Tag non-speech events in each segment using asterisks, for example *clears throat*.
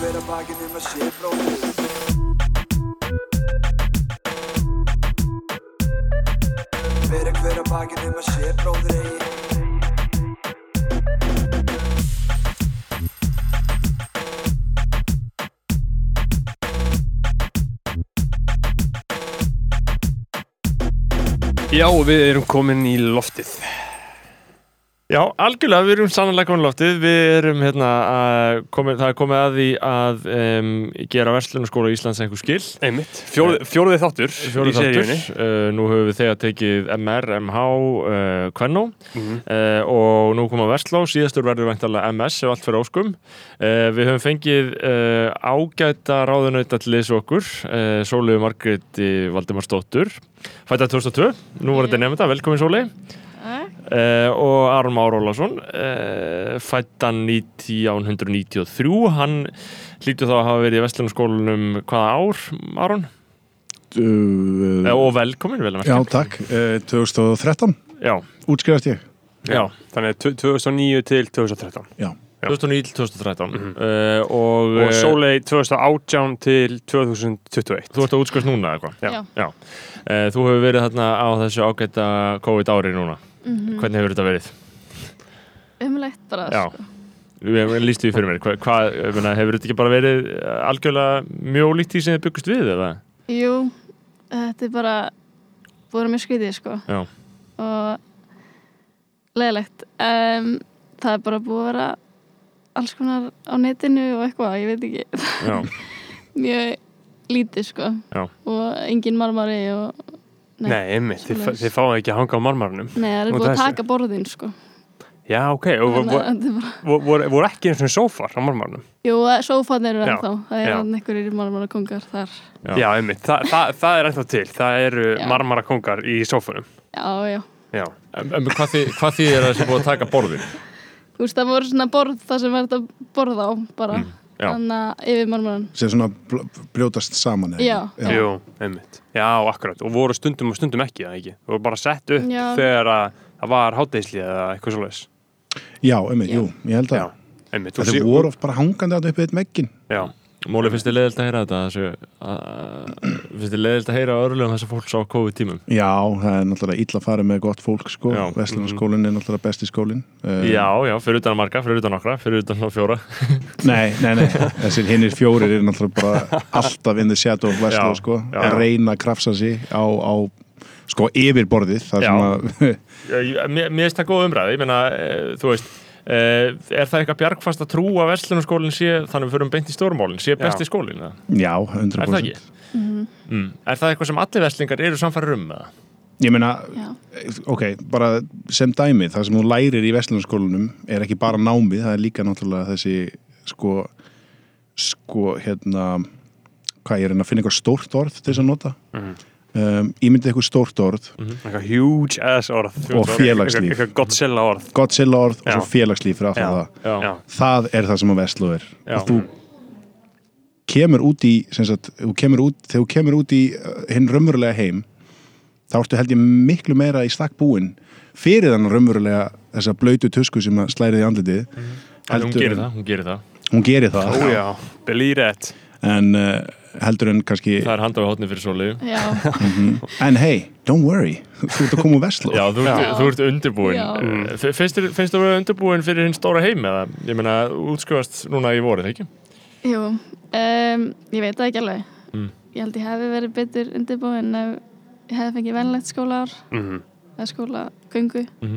hver að bakinn um að sé bróðir Bera hver að bakinn um að sé bróðir eigi. Já, við erum komin í loftið Já, algjörlega, við erum sannlega komin í loftið. Við erum hérna að komið, það er komið að því að um, gera Verslunarskóla Íslands einhver skil Einmitt, Fjórði, fjórði þáttur fjóri í þáttur seríunni. uh, nú höfum við þegar tekið MR, MH uh, Kvennó. Mhm. uh, og nú koma Versló, síðastur verður væntalega MS ef allt fyrir óskum. Uh, við höfum fengið uh, ágæta ráðunauta til þessu okkur. Uh, Sólegu Margreti Valdimarsdóttur. Fætta 2002, nú var Já. þetta nefnda, velkomin Sólei Uh, og Aron Már Ólason uh, fættan 1993 hann hlýtur þá að hafa verið í Vestlunarskólanum hvaða ár, Aron? Uh, Uh, og velkomin, vel að já, takk. Uh, 2013 Já, útskrifast ég. já, Þannig að 2009 til 2013 Já. 2009 til 2013 Mhm. uh, og, Og Sólei 2018 til 2021 þú ert að útskast núna eða hvað? Já. Já. Uh, þú hefur verið þarna á þessu ágæta COVID ári núna Mhm. hvernig hefur þetta verið? Umlegt bara Já. sko. Við lístu því fyrir mér Hva, hvað, ég meina, hefur þetta ekki bara verið uh, algjörlega mjög ólíkt því sem þið byggust við eða? Jú, þetta er bara búið að mjög skrítið sko Já. og leðilegt um, það er bara búið að vera alls konar á netinu og eitthvað, ég veit ekki *laughs* mjög lítið sko Já. og engin marmari og Nei, Nei, einmitt, þið, þið fáið ekki að hanga á marmarnum. Nei, það er Og búið að taka borðin sko. Já, ok, og voru, bara ekki eins og sófar á marmarnum? Jú, sófan eru Já, ennþá. Það er já. hann einhverjir marmara kongar þar. Já. Já, einmitt, Þa, það, það er ennþá til. Það eru Já. marmara kongar í sófunum. Já, já. Já, En, hvað, þið, hvað þið er að það sé búið að taka borðin? Þú veist, það voru svona borð það sem verður að borða á bara. Já. Þannig að yfir marmaran Sem svona bl- brjótast saman. eða Já. ekki? jú, einmitt Já, akkurat, og voru stundum og stundum ekki, ekki voru bara sett upp Já. þegar að það var hátæðisli eða eitthvað svoleiðis Já, einmitt, jú, ég held Já, að. og sí- voru oft bara hangandi að upp við eitt meggin. Já, Móli, finnst þið leðilt að heyra þetta? Þessu, að, finnst þið leðilt að heyra örlugum þess að fólk sá COVID tímum? Já, það er náttúrulega illa að fara með gott fólk, sko. Vestlunarskólinn er náttúrulega besti skólinn. Uh, Já, já, fyrir utan að marga, fyrir utan nokkra, fyrir utan á fjóra Nei, nei, nei, þessir hinnir fjórir er náttúrulega bara alltaf in the shadow of Vestló, Já, sko. já. Að reyna að krafsa sig á, á sko, yfirborðið. Já. að, Mér finnst það góð umræði, ég meina, e, þú veist Er það eitthvað bjargfast að trúa að Vestlunarskólinn sé, þannig við förum beint í stórmálinn sé besti skólinn, eða? já, 100%. Er það ekki? Mm. Er það eitthvað sem allir Vestlingar eru samfæri um, eða? Ég meina, ok, bara sem dæmi, það sem þú lærir í Vestlunarskólanum er ekki bara námið, það er líka náttúrulega þessi, sko, sko, hérna, hvað ég er að að finna eitthvað stórt orð til þess að nota. Mhm. Um, ímyndið eitthvað stórt orð, eitthvað huge ass orð Og félagslíf. Eitthvað- Godzilla orð Godzilla orð og svo félagslíf Já. það. Já, Það er það sem að Vestló er. Já. Og þú kemur út í, sem sagt, þú kemur út, þegar þú kemur út í uh, hinn raunverulega heim, þá ertu held ég miklu meira í stakk búinn fyrir þannig raunverulega þessa blöytu tusku sem að slærið í andlitið. Heldur, hún gerir það, hún gerir það Hún gerir það. Ó já, believe it en uh, heldur en kannski Það er handað á hótni fyrir svolíu já, en hey, don't worry þú ert að koma úr Vestló Já, þú ert, Já. þú ert undirbúin. Mm. Finnst þér finnst þú að vera undirbúin fyrir hinn stóra heim eða, ég meina, útskjöfast núna í vorið, ekki? jú um, Ég veit það ekki alveg Mm. Ég held ég hefði verið betur undirbúin ef ég hefði fengið venlegt skólaár Mhm. eða skólagöngu Mhm.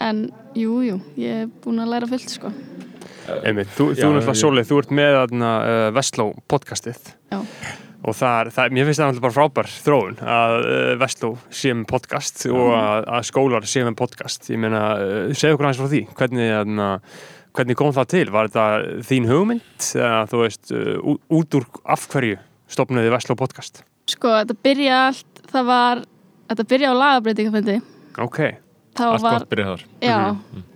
en jú, jú, ég er búin að læra fullt sko Einmitt, þú, þú Já, náttúrulega ég- Sólið, þú ert með uh, Vestló podcastið. Já. og það það, mér finnst það náttúrulega bara frábær þróun að uh, Vestló sé með podcast og að, að skólar sé með podcast. Ég meina, uh, segðu okkur aðeins frá því. Hvernig, þarna, hvernig kom það til? Var þetta þín hugmynd? Eða þú veist, uh, út úr af hverju stopnaði Vestló podcast? Sko, þetta byrja allt það var, þetta byrja á lagabreitingafundi ok, þá Allt var, gott byrjað þar. Já.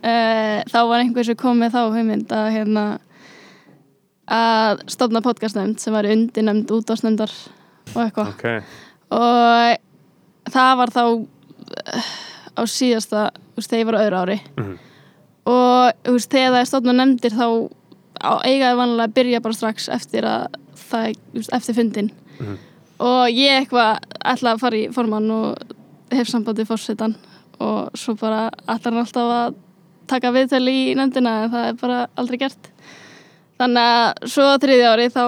Uh, þá var einhver sem kom með þá hugmynd að hérna að stofna podcastnefnd sem var undirnefnd útásnefndar og eitthvað. Ok. Og það var þá eh, á síðasta þú veist, þegar ég var á öðru ári. Mhm. og þú veist, þegar það er stofna nefndir þá á- eiga þau vanlega að byrja bara strax eftir að það, þú veist, eftir fundin Mhm. og ég eitthvað ætla að fara í formann og hef sambandi fórsetan og svo bara ætlar hann alltaf að taka viðtöl í nefndina en það er bara aldrei gert þannig að svo á þriðja ári þá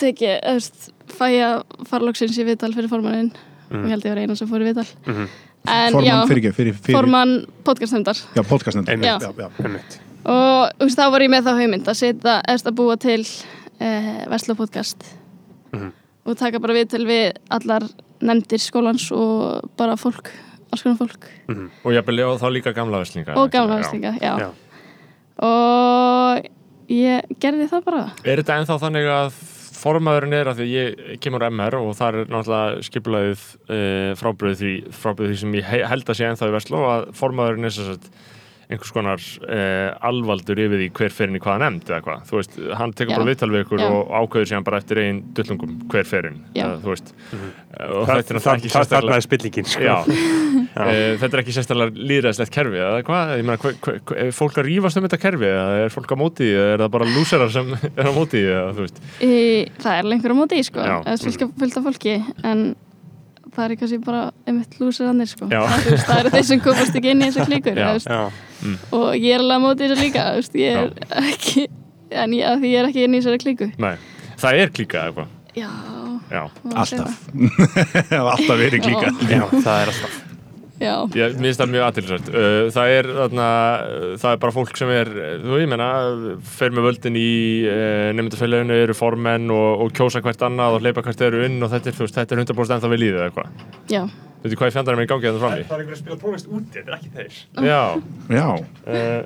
tek ég, þú veist, fæ ég að fara loksins í viðtal fyrir formannin og ég held ég var eina sem fór í viðtal Mhm. en Formann já, fyrir ekki, fyrir, fyrir formann podcastnefndar Já, podcastnefnd Einmitt. já, já. Einmitt. og veist, þá var ég með þá hugmynd að setja, eða að búa til eh, Vestló podcast Mhm. og taka bara við til við allar nefndir skólans og bara fólk, alls konar fólk Og ég byrja á þá líka gamla veslinga og gamla verslinga, já. Já. og ég gerði það bara Er þetta ennþá þannig að formaðurinn er að því ég kemur MR og það er náttúrulega skipulaðið e, frábröð því, frábröð því sem ég he- held að sé ennþá í Vestló að formaðurinn er sagt einhvers konar e, alvaldur yfir því hver fer inn í hvaða nefnd eða hvað, þú veist, hann tekur Já. bara viðtal við ykkur Já. og ákveður síðan bara eftir einn dullungum hver fer inn, Já. eða, þú veist Mhm. og Það- þetta er það- ekki það- sérstaklega er spillingin sko. Já, *laughs* e, þetta er ekki sérstaklega líðræðslegt kerfi eða hvað, ég meina, er fólk að rífast um þetta kerfi eða er fólk á móti eða er það bara lúserar sem *laughs* er á móti eða þú veist í, það er lengur á móti, sko fylgta fólki en það er kannski bara einmitt lúsirannir, sko. Já. það, þú veist, það eru þeir sem komast ekki inn í þessar klíkur Já. Já. og ég er alveg á móti þessu líka þú veist, ég er ekki en ég, ég er ekki inn í þessari klíku. Nei, það er klíka eða eitthvað já, Já, Alltaf. *laughs* Alltaf verið klíka. Já, það er alltaf. já, ég minnst það mjög aðtilsvært Það er þarna, það er bara fólk sem er, þú ég menna fer með völdin í uh, nefndafélaginu eru formenn og, og kjósa hvert annað og hleypa hvert eru inn og þetta er, þú veist, þetta er 100% ennþá við líðið eða eitthvað. Já, Veitu hvað ég fjandarinn með í gangi þetta frammi? er einhver að spila tónlist úti, þetta er ekki þeir. Já, Já, uh,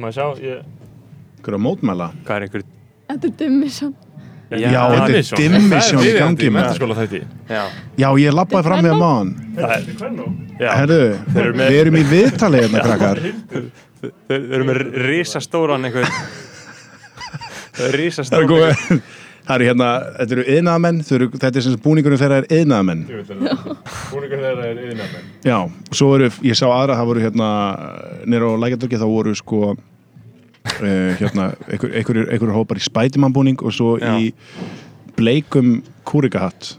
maður sjá? Ég, hver að mótmæla. Hvað er einhver þetta er dummi svo Já, þetta er dimmission í gangi, þetta Já, ég lappaði fram með mann það er Já, Herru, með- við erum í viðtalið hérna, krakkar. Þeir eru með risastóran einhver Risastóran Það eru hérna, þetta eru yðnaðamenn Þetta er sem sagt búningurinn þeirra er yðnaðamenn Búningur þeirra er yðinamenn Já, svo eru, ég sá aðra það voru hérna, nýra á lækjadörki þá voru sko uh, hérna, einhver, einhver, einhver hópar í spætimannbúning og svo Já. í bleikum kúrikahatt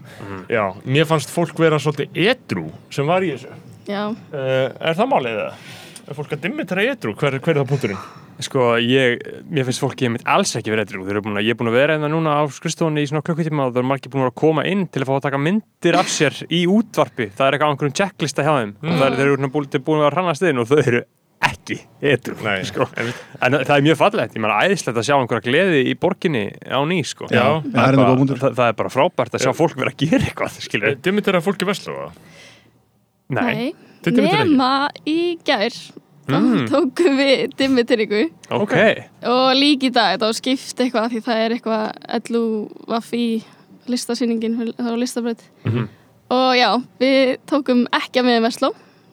Já, mér fannst fólk vera svolítið edru sem var í þessu uh, Er það málið það? Er fólk að dimitra edru? Hver, hver er það punkturinn? Sko, ég, mér finnst fólki ég mitt alls ekki verið eitthvað, þeir eru búin að, ég er búin að vera hérna núna á skrifstofunni í svona klukkutíma og það eru margir búin að koma inn til að fá að taka myndir af sér í útvarpi, það er eitthvað á einhverjum checklista hjá þeim og það er, þeir eru búin, búin að rannast inn og þau eru ekki etru, Nei, sko. en það er mjög fallegt, ég meina æðislegt að sjá einhverja gleði í borginni á ný, sko. Já, það, það er er bara, það, það er bara frábært að sjá fólk vera að gera eitthvað, skilur Dimitra fólki veslu Nei, nei. Þið dimmitið ekki? nema í gær þá Mm. tókum við dimmiteringu ok, og líka í dag þá skipt eitthvað því það er eitthvað LU Vaffi listasýningin þá er listabröð Mhm. og já, við tókum ekki að með Vestló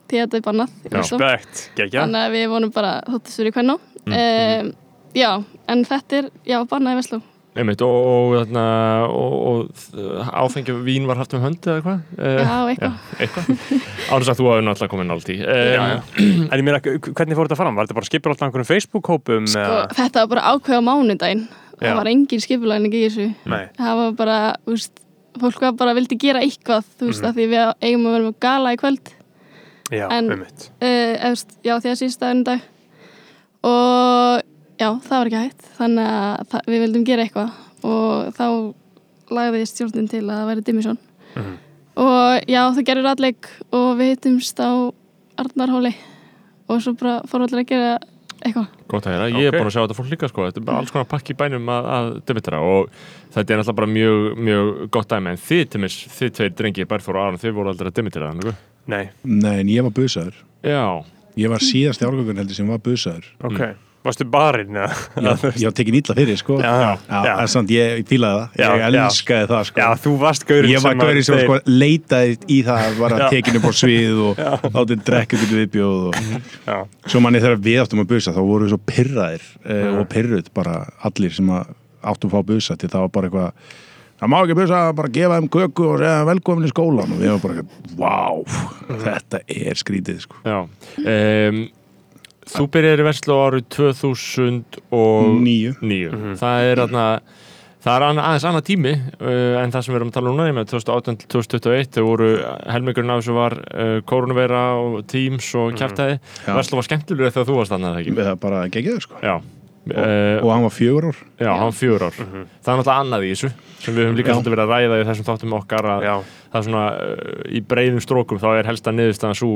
því að þetta er bannað í Já. Vestló spekt, geggja þannig að við vonum bara þóttist fyrir hvernig Mm, um, já, en þetta er já, bannað í Vestló Einmitt, og, og, þarna, og, og áfengi vín var haft um hönd eða eitthvað? Eh, já, eitthvað eitthvað. Ánum sagt þú hafi náttúrulega komið nált í. Já, já. *clears throat* En ég meina, hvernig fór þetta fram? Var þetta bara skipur alltaf einhverjum Facebook-hópum? sko, eða- þetta var bara ákveð á mánudaginn Já. það var engin skipulæning í þessu Nei, það var bara, þú veist fólk var bara vildi gera eitthvað, þú veist, Mhm. af því við eigum að vera með gala í kvöld já, En- um mitt uh, efst, já, því að síðsta enn dag. Og já, það var ekki hægt. Þannig að það, við vildum gera eitthvað. Og þá lagði stjórnin til að það væri Dimmisson Mhm. og já, það gerur alleg og við hittumst á Arnarhóli. Og svo bara fór allir að gera eitthvað. Gótt að heyra, ég er Ok. búin að sjá þetta fólk líka sko, þetta er bara alls konar pakki í bænum að, að demitra og þetta er náttúrulega bara mjög, mjög gott dæmi. En þið, Timis, þið tveir drengi, Bærþór og Aron, þið voru aldrei að demitra þannig. Nei, Nei, en ég var busaður. Já, Ég var síðast í árgögun heldur sem var busaður. Ok. Varstu barinn, eða? Já, *laughs* ég var tekin ítla fyrir, sko. Já, já, Já, en samt ég fílaði það. Já, Ég elskaði það, sko. Já, þú varst gaurinn Ég var að gaurið sem þeir- sko leitaði í það var að Já. tekin upp á svið og látið drekka ykkur viðbjóð og Já, svo manni þegar við áttum að busa þá voru við svo pyrraðir eh, og pyrruð bara allir sem áttum að fá busa til það var bara eitthvað það má ekki busa, bara gefa þeim köku og segja velkomin í skólan og við varum bara vá, þetta er skrítið sko. já. Um, þú byrjar í Vestló árið 2009 Níu. Það er aðna Það er aðeins annað tími uh, en það sem við erum að tala um núna, ég með 2018 til 2021 þau voru, helmingurinn af þessu var uh, koronaveira og Teams og kjæftæði, Já. Vestló var skemmtilegur þegar þú varst annað ekki? Það er bara geggjað sko. Já, og, uh, og hann var fjögur ár. Já, hann var fjögur ár. Það er náttúrulega annað í þessu sem við höfum líka svolítið verið að ræða í þessum þáttum okkar að Já, það er svona uh, í breiðum strókum þá er helst að niðurstaðan svo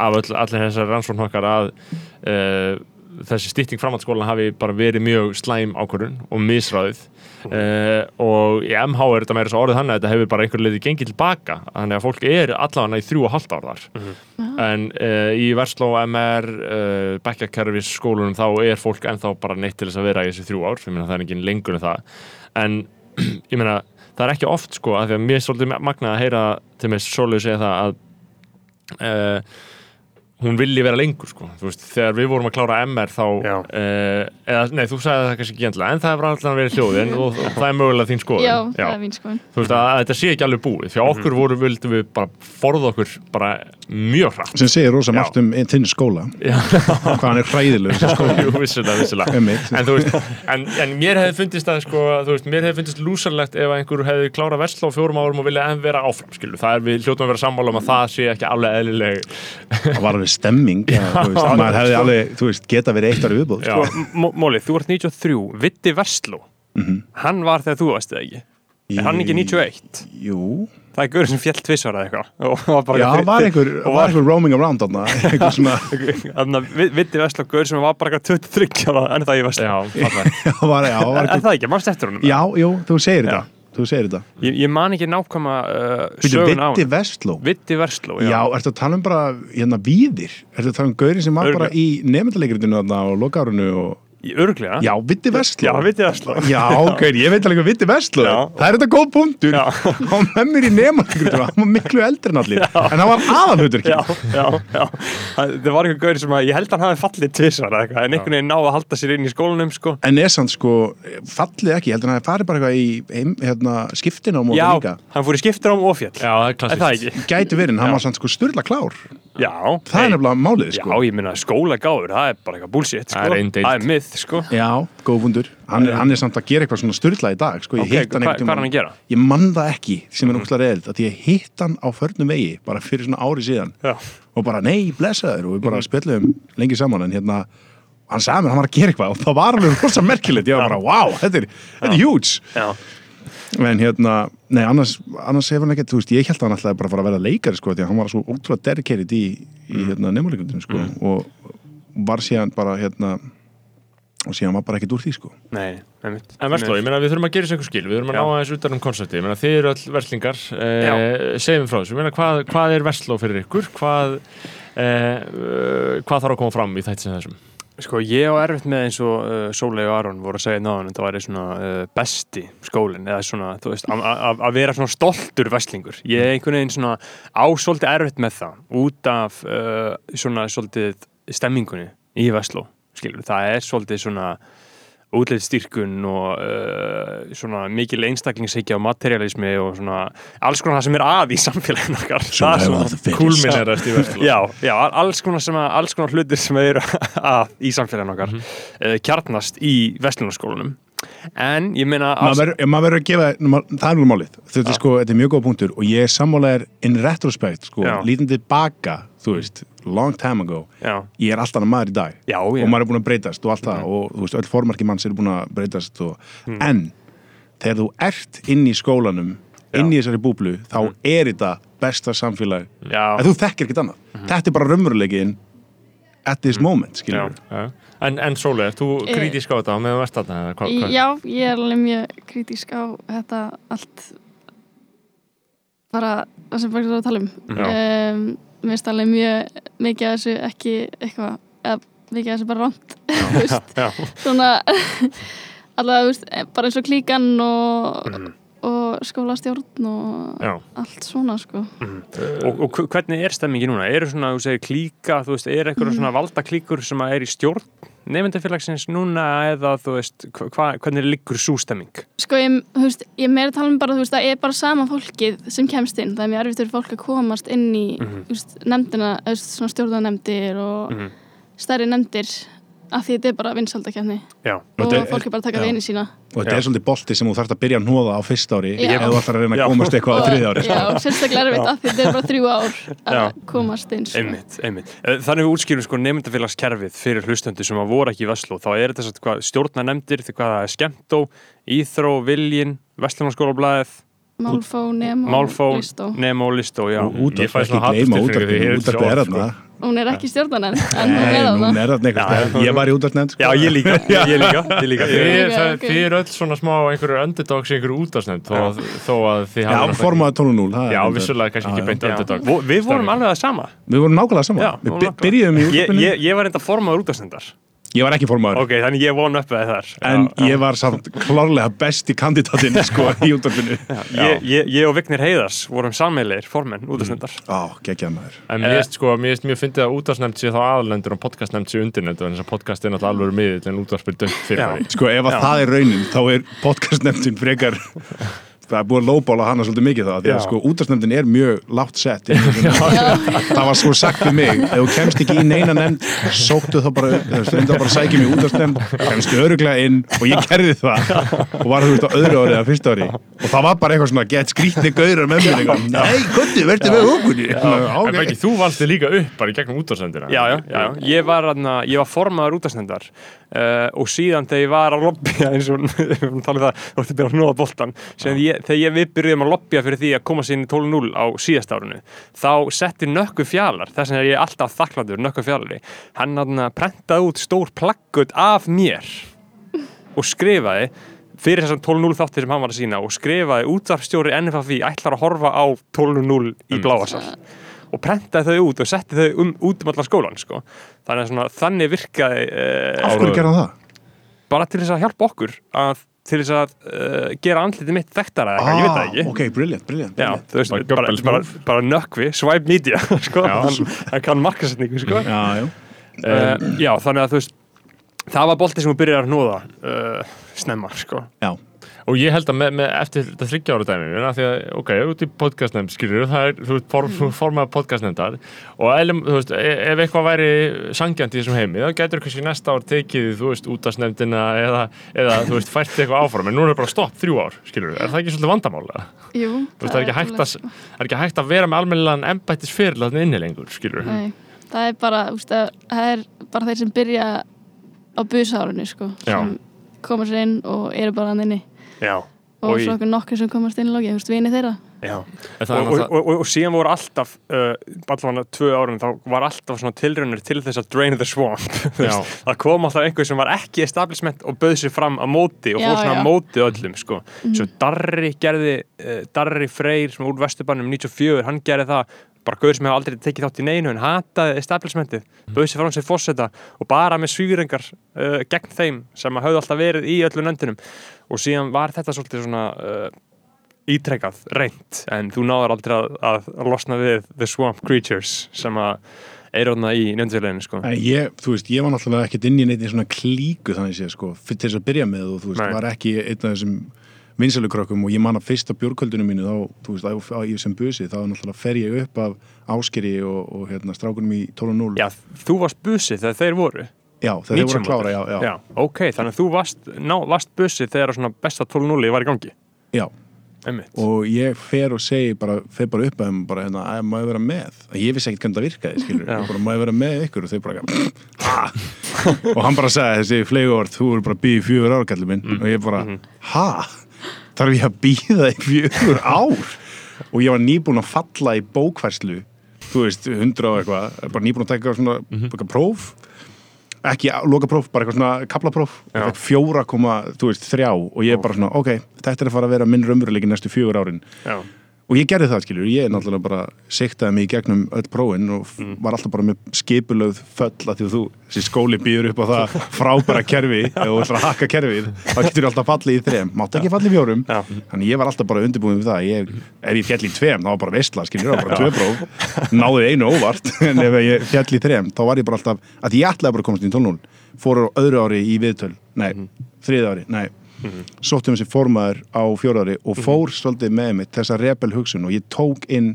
af öll, allir þessar rannsókn okkar að uh, þessi stýtting framhaldsskólan hafi bara verið mjög slæm ákvörðun og misræðið uh, og í MH er þetta meira svo orðið þannig að þetta hefur bara einhver leiði gengið tilbaka þannig að fólk er allavega í þrjú og halvt ár þar. En uh, í Versló, MR uh, bekkjakerfis skólunum þá er fólk ennþá bara neitt til þess að vera í þessi þrjú ár, ég meina það er engin lengur en það. En *clears throat* ég meina það er ekki oft sko, af því að mér er svolítið magnað að heyra til mig svolítið segja það að uh, hún vilji vera lengur sko, þú veist, þegar við vorum að klára MR þá, Já. uh, eða, nei, þú sagði það kannski ekki endilega, en það hefur alltaf verið hljóðin og það er mögulega þín skoðun Já, það er mín skoðun. þú veist, að, að þetta sé ekki alveg búið fyrir okkur voru, vildum við bara forða okkur bara mjög hratt sem segir rosa Já. margt um þinn skóla Já. hvað hann er *laughs* vissulega Einmitt. en, þú veist, en, en mér hefði fundist að sko, veist, mér hefði fundist lúsarlegt ef einhver hefði klárað versla á fjórum árum og vilja enn vera áfram, það að að það það alveg stemming veist, maður hefði alveg, þú veist, geta verið eitt ári viðbúð sko. Móli, þú ert 93, Vitti Versló Hann var þegar þú varst eða ekki? Er hann ekki 91? jú, Það er gaurið sem fjall tvissvar eða eitthvað. *laughs* Og var bara já, eitthvað- var einhver, var einhver roaming around þarna, *laughs* að Vitti Versló gaur sem var bara eitthvað 23 ára en það í Versló já, *laughs* já, var, já, var einhver, það ekki, mannst eftir honum? já, jú, þú segir Já. þetta þú segir þetta, Ég, ég man ekki nákvæma uh, sögun á Vitti hann Vestló? Vitti Versló, já, já, ertu að tala um bara hérna víðir, ertu að tala um gauri sem var bara í nefndalegrinu þarna og lokárunu og örglega Já, Vitti Vestló. Já, Vitti Versló Já, ok, ég veit alveg hvað Vitti Vestló er. Það er þetta góð punktur. Var með mér í nefnalegrinu hann var miklu eldri en allir. En hann var aðalhutur Já, já, já. Það var eitthvað gaur sem að ég held að hann hafi fallið tvisvar eða eitthvað en einhvern veginn náði að halda sér inn í skólanum sko. En samt sko, fallið ekki, ég heldur hann að farið bara eitthvað í heim, hérna, skiptina á móti Já, líka. hann fór í skiptir ám og fjall já, það Já. Já Það er nefnilega málið, Já, sko. ég minna skóla gáður, það er bara eitthvað bullshit sko. Það er er myth, sko Já, góð fundur. Hann, er- hann er samt að gera eitthvað svona styrla í dag, sko. Ég Ok, hitt hann hva- hvað er hann að gera? Ég mann það ekki, sem er ógstlega reyðilt, að ég hitt hann á förnum vegi, bara fyrir svona ári síðan. Já, Og bara, nei, blessaður, og við Mhm. bara spjöllum lengi saman, en hérna, hann sagði mér að hann var að gera eitthvað og það var alveg rosa merkilegt. Ég var bara, wow, þetta er, þetta er huge. já, En hérna, nei, annars, annars hefur hann ekkert, þú veist, ég held að hann alltaf bara að fara að vera leikari, sko, því að hann var svo ótrúlega dedicated í, í hérna, nefnuleikundinu, sko, og var síðan bara, hérna, og síðan var bara ekkert úr því, sko. nei, einmitt. En Vestló, ég meina við þurfum að gera þessu einhver skil, við þurfum að Já. ná aðeins utan um konsepti, ég meina þið eru öll verslingar, eh, segjum frá þessu, ég meina hvað, hvað er Vestló fyrir ykkur, hvað, eh, eh, hvað þarf að koma fram í þætti sem þessum? Sko, ég á erfitt með eins og uh, Sólei og Aron voru að segja náðan þetta væri svona uh, besti skólinn eða svona, þú veist, að- vera svona stoltur veslingur. Ég er einhvern veginn svona á svolítið erfitt með það út af uh, svona svolítið stemmingunni í Vestló, skilur. Það er svolítið svona útlitstyrkun og uh, svona mikil einstaklingshyggja og materialismi og svona alls konar það sem er að í samfélaginu okkar. Það er svona- Kúlminerast í Vestló. Já, já, alls konar, sem að, alls konar hlutir sem eru *laughs* að í samfélaginu okkar mm kjarnast í vestlunarskólanum en ég meina Maður verður- að gefa, það er nú málið, þetta er sko, þetta er mjög góð punktur og ég sammálaðir in retrospect, sko, lítandi baka, þú veist, long time ago, já, ég er alltaf maður í dag. já, og já, maður er búin að breytast og allt það. Og þú veist, öll formarki manns eru búin að breytast og, en þegar þú ert inn í skólanum inn í þessari búblu, þá er þetta besta samfélag, já, að þú þekkir ekkert annað. Þetta er bara raunveruleikin at this moment, skiljum. En, en Sólei, ert þú Eh, kritísk á þetta? Hvað- hvað- Já, ég er alveg mjög kritísk á þetta allt. Bara það sem bara er að tala um. Um, Mér finnst alveg mjög mikið af þessu ekki eitthvað eða mikið af þessu bara rámt *laughs* þú veist, svona *laughs* allavega, þú veist, bara eins og klíkan og, Mhm. Og skólastjórn og Já. allt svona sko og, og hvernig er stemmingi núna? Eru svona, þú segir klíka, þú veist, er eitthvað svona valda klíkur sem er í stjórn nefndafélagsins núna eða þú veist, hva, hvernig liggur svo stemming? Sko ég, þú veist, ég er meira tala um bara, þú veist, það er bara sama fólkið sem kemst inn. Það er mjög erfitt fyrir fólk að komast inn í, Mhm. þú veist, nefndina, þú veist, svona stjórnanemndir og Mhm. stærri nefndir af því þetta er bara vinsaldakefni Já, og þetta er- fólk er bara að taka já. vini sína. Og þetta er svolítið bolti sem þú þarfst að byrja að hnóða á fyrsta ári ef þú ætlar að reyna að komast eitthvað á þriðja ári. Sko. Já, sérstaklega erfitt af því þetta er bara þrjú ár að Já. komast inn sko. einmitt, einmitt. Eh, Þannig við útskýrum sko nefndafélagskerfið fyrir hlustendur sem að voru ekki í Vestló þá er þetta svona hvað stjórna nefndir því hvað það er skemmtó, íþró, viljin Vestlunarskólablaðið, Málfó, Nemo, Málfó, Listó. Nemo og Listó, já Hún er ekki stjórnanen en hún er það er eitthvað ég var í útarpnefnd Já, ég líka, ég, *laughs* ég líka, ég líka Þið, ég, Ok, það, ok. þið eru öll svona smá einhverju underdogs í einhverju útastnefnd þó, að- þó að þið Já, hafið formaði 12.0 það er Já, vissulega kannski Já, ekki já. beint já. underdog. Við vorum alveg það sama. Við vorum nákvæmlega Já, í Ég, útarpinu ég, ég var enda formaður útastendar Ég var ekki formaður. Ok, þannig ég von upp það þar En Já, já. ég var samt klárlega besti kandidatinn *laughs* sko í útarpinu ég, ég, ég og Vignir Heiðars vorum sameilir formenn útastendar Á, geggjað maður. En mér finnst sko, mér finnst mjög fyndið að útastnefnd sé þá aðlendur og podcastnefnd sé undirnefnd en þess að podcast er náttúrulega alveg miðill en er dögt fyrir Já. Sko, ef að Já. það er raunin þá er podcastnefndin frekar *laughs* það er búið að lóbála hana svolítið mikið það því að sko útastnefndin er mjög látt sett. *laughs* Í það var sko sagt við mig ef þú kemst ekki í neina nefnd sóttu þá bara, þú veist, reyndu að bara sækja mig útastefnd kemstu öruglega inn og ég kerði það. Og var þú veist á öðru ári eða fyrsta ári. Og það var bara eitthvað svona gett skrítni gaurar með mér nei, kontið, verður með okkur En ekki, þú valdi líka upp bara í gegnum útastefndina Já, já. Ég var, var formaður útastendar uh, og síðan þegar ég var að lobbya *laughs* eins og það, þú ætti að byrja að nóða boltan sem ég, þegar ég, við byrjuðum að lobbya fyrir því að koma sér inn í 12.0 á síðast árinu þá setti Nökku Fjalar þess vegna er ég alltaf þakkláttur Nökku Fjalari hann aðna prentaði út stór plakkut af mér og skrifaði fyrir þessum 12.0 þáttir sem hann var að sína og skrifaði útvarfstjóri NFFI ætlar að horfa á 12.0 í bláasal og prentaði þau út og setti þau um, út um allan skólan sko. þannig, að svona, þannig virkaði uh, af hverju gerði hann það? bara til þess að hjálpa okkur að, til þess að uh, gera andliti mitt þekktara eða eitthvað, ég veit það ekki Ah, ok, brilliant, brilliant, Já, brilliant. þú veist, Bara bara, bara, nökkvi, swipe media *laughs* sko, Já. hann, hann kann markasetningu sko. já, já. uh, já, þannig að þú veist það var bolti sem þú byrjar að hnóða uh, snemma, sko já. Og ég held að með, með eftir þetta þryggja ára dæmi því að, ok, út í podcastnefnd skilur, það er, þú veist, form, mm. formað podcastnefndar og eðlum, þú veist, e- ef eitthvað væri sangjant í þessum heimi, þá getur kannski næsta ár tekið, þú veist, útastnefndina eða, eða, þú veist, fært eitthvað áfram en núna er bara stopp þrjú ár, skilur, er það ekki svolítið vandamála? Jú, veist, það er ekki hægt að, það er ekki hægt að vera með almennilegan embættis fyrir þarna inni lengur, skilur. Nei, það er bara, úst, það er bara þeir sem byrja á busárunni sko, koma sér inn og eru bara hann inni Já, og í- svo okkur nokkur sem komast inn í lógi, þú veist, vini þeirra. Já. En það Og, og, og, og, og síðan voru alltaf uh, allavega tvö árum, þá var alltaf svona tilraunir til þess að drain the swamp. *laughs* Það kom alltaf einhver sem var ekki establishment og bauð sér fram á móti og Já, fór svona já. á móti öllum sko. svo Darri gerði uh, Darri Freyr sem var úr Vesturbannum 94, hann gerði það bara gauður sem hefði aldrei tekið þátt í neinu en hataði establishmentið, bauð sér fram sér fórseta og bara með svíringar uh, gegn þeim sem að höfðu alltaf verið í öllum nöndinum og síðan var þetta svolítið svona uh, ítrekkað, reynt en þú náður aldrei að, að losna við the swamp creatures sem að eru þarna í nefndfélaginu sko. Ég, þú veist, ég var náttúrulega ekkert inn í neitt í svona klíku þannig sé, sko, til þess að byrja með og þú veist, Nei. var ekki einn af þessum vinsælukrökkum og ég man að fyrsta bjórkvöldunum mínu þá, þú veist, á, á, ég sem busi þá náttúrulega fer ég upp af áskeri og, og hérna, strákunum í 12.0 Já, þú varst busi þegar þeir voru já þegar þeir voru að klára, já, já, ok, þannig að þú varst, ná, varst busi þegar svona besta 12-0 var í gangi já. Einmitt. og ég fer og segi bara, fer bara upp að þeim bara hérna, að maður vera með að ég vissi ekkert hvernig það virkaði, skilur Já. bara maður vera með ykkur og þau bara "Ah." og hann bara sagði þessi flegord, þú eru bara í fjögur ár kallið minn og ég bara, ha? þarf ég að býða í fjögur ár? og ég var nýbúin að falla í bókværslu þú veist, hundra og eitthvað bara nýbúin að taka svona eitthvað próf ekki loka próf, bara eitthvað svona kaplapróf, fjóra koma, þú veist, þrjá og ég er bara svona, ok, þetta er að fara að vera minn raunveruleiki næstu fjögur árin. Já, og ég gerði það, skilur, ég er náttúrulega bara siktaði mig í gegnum öll prófin og mm. var alltaf bara með skipulögð föll að því að þú, þessi skóli býður upp á það *laughs* frábæra kerfi, þú ætlar að hakka kerfið þá getur þú alltaf fallið í þrem. Máttu ekki fallið í fjórum, Já. þannig ég var alltaf bara undirbúin við það, ég, ef ég fjall í tveim þá var bara veistla, skilur, það var bara tvö próf. Náði einu óvart, *laughs* en ef ég fjall í þrem þá var ég bara alltaf, að ég ætlaði bara að komast í 12 fór á öðru ári í viðtöl. Nei, þriða ári, nei sóttum þessi formaður á fjóra ári og fór svolítið með mig þessa rebel hugsun og ég tók inn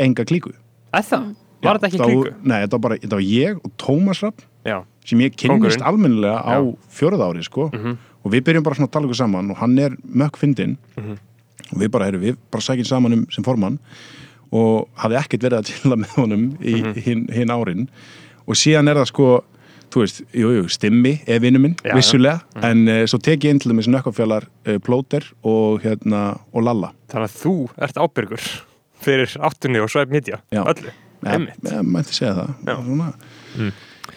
enga klíku það, var þetta ekki klíku? Nei, þetta var bara, þetta var ég og Tómas Rapp Já, sem ég kynnist almennilega á Já. fjóruð ári sko. Mhm. og við byrjum bara svona að tala ykkur saman og hann er mökk fyndinn Mhm. og við bara, heyrðu, við bara sækjum saman um sem formann og hafði ekkert verið að chilla *laughs* með honum í Mhm. hinn hin árin og síðan er það sko þú veist, jú, jú, stimmi er vinnu minn, Já, já. vissulega en uh, svo tek ég inn til dæmis nökkafjallar uh, plóter og hérna og lalla þannig að þú ert ábyrgur fyrir áttunni og sveip midja Já. öllu, einmitt ég mætti segja það Já. svona.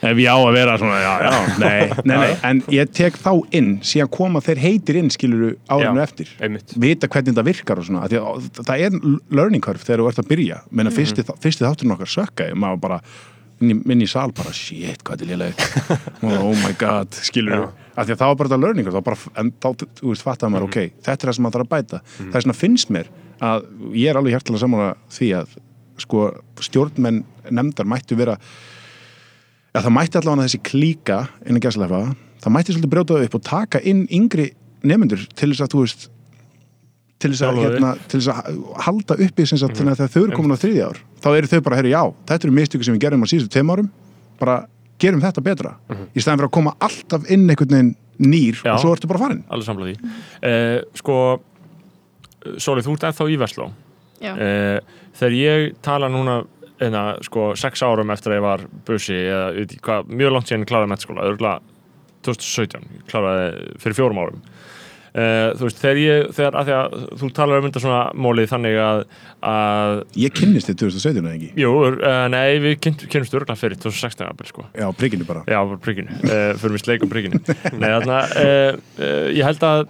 ef ég á að vera svona já, já, *laughs* nei, nei, nei, en ég tek þá inn síðan koma þeir heitir inn skiluru árinu Já. eftir einmitt, vita hvernig það virkar og svona af því að það er learning curve þegar þú ert að byrja menna Mhm. fyrsti, mm. fyrsti þátturinn okkar sökkaði maður bara inn í, sal bara shit hvað er lélega oh my god skilur af því að það var bara þetta learning curve þá bara, en þá þú veist fattaði maður ok þetta er það sem maður þarf að bæta. Það er svona finnst mér að ég er alveg hjertilega saman því að sko stjórnmenn nefndar mættu vera að það mætti allavega þessi klíka innan gæslefa, það mætti svolítið brjóta það upp og taka inn yngri nefnendur til þess að þú veist til þess að, hérna, til þess að halda uppi sem sagt, þannig að þegar þau eru komin á þriðja ár þá eru þau bara, herri, já, þetta eru mistöku sem við gerum á síðustu tveim árum, bara gerum þetta betra, í staðan fyrir að koma alltaf inn einhvern veginn nýr Já. og svo ertu bara farin. Alveg samlega því. Uh, sko Sólið, þú ert ennþá í Vestló Já. uh, þegar ég tala núna enna, sko, sex árum eftir að ég var busi eða veit hvað, mjög langt síðan ég kláraði mettskóla, örgulega 2017 ég kláraði fyrir fjórum árum uh, þú veist, þegar ég þegar, að því að þú talar um þetta svona mólið þannig að, að ég kynnist þið 2017 eða ekki, jú, uh, nei, við kynnumst örgulega fyrir 2016 jafnvel, sko. Já, prigginu bara. Já, prigginu, uh, fyrir við sleik um prigginu Nei, uh, uh, ég held að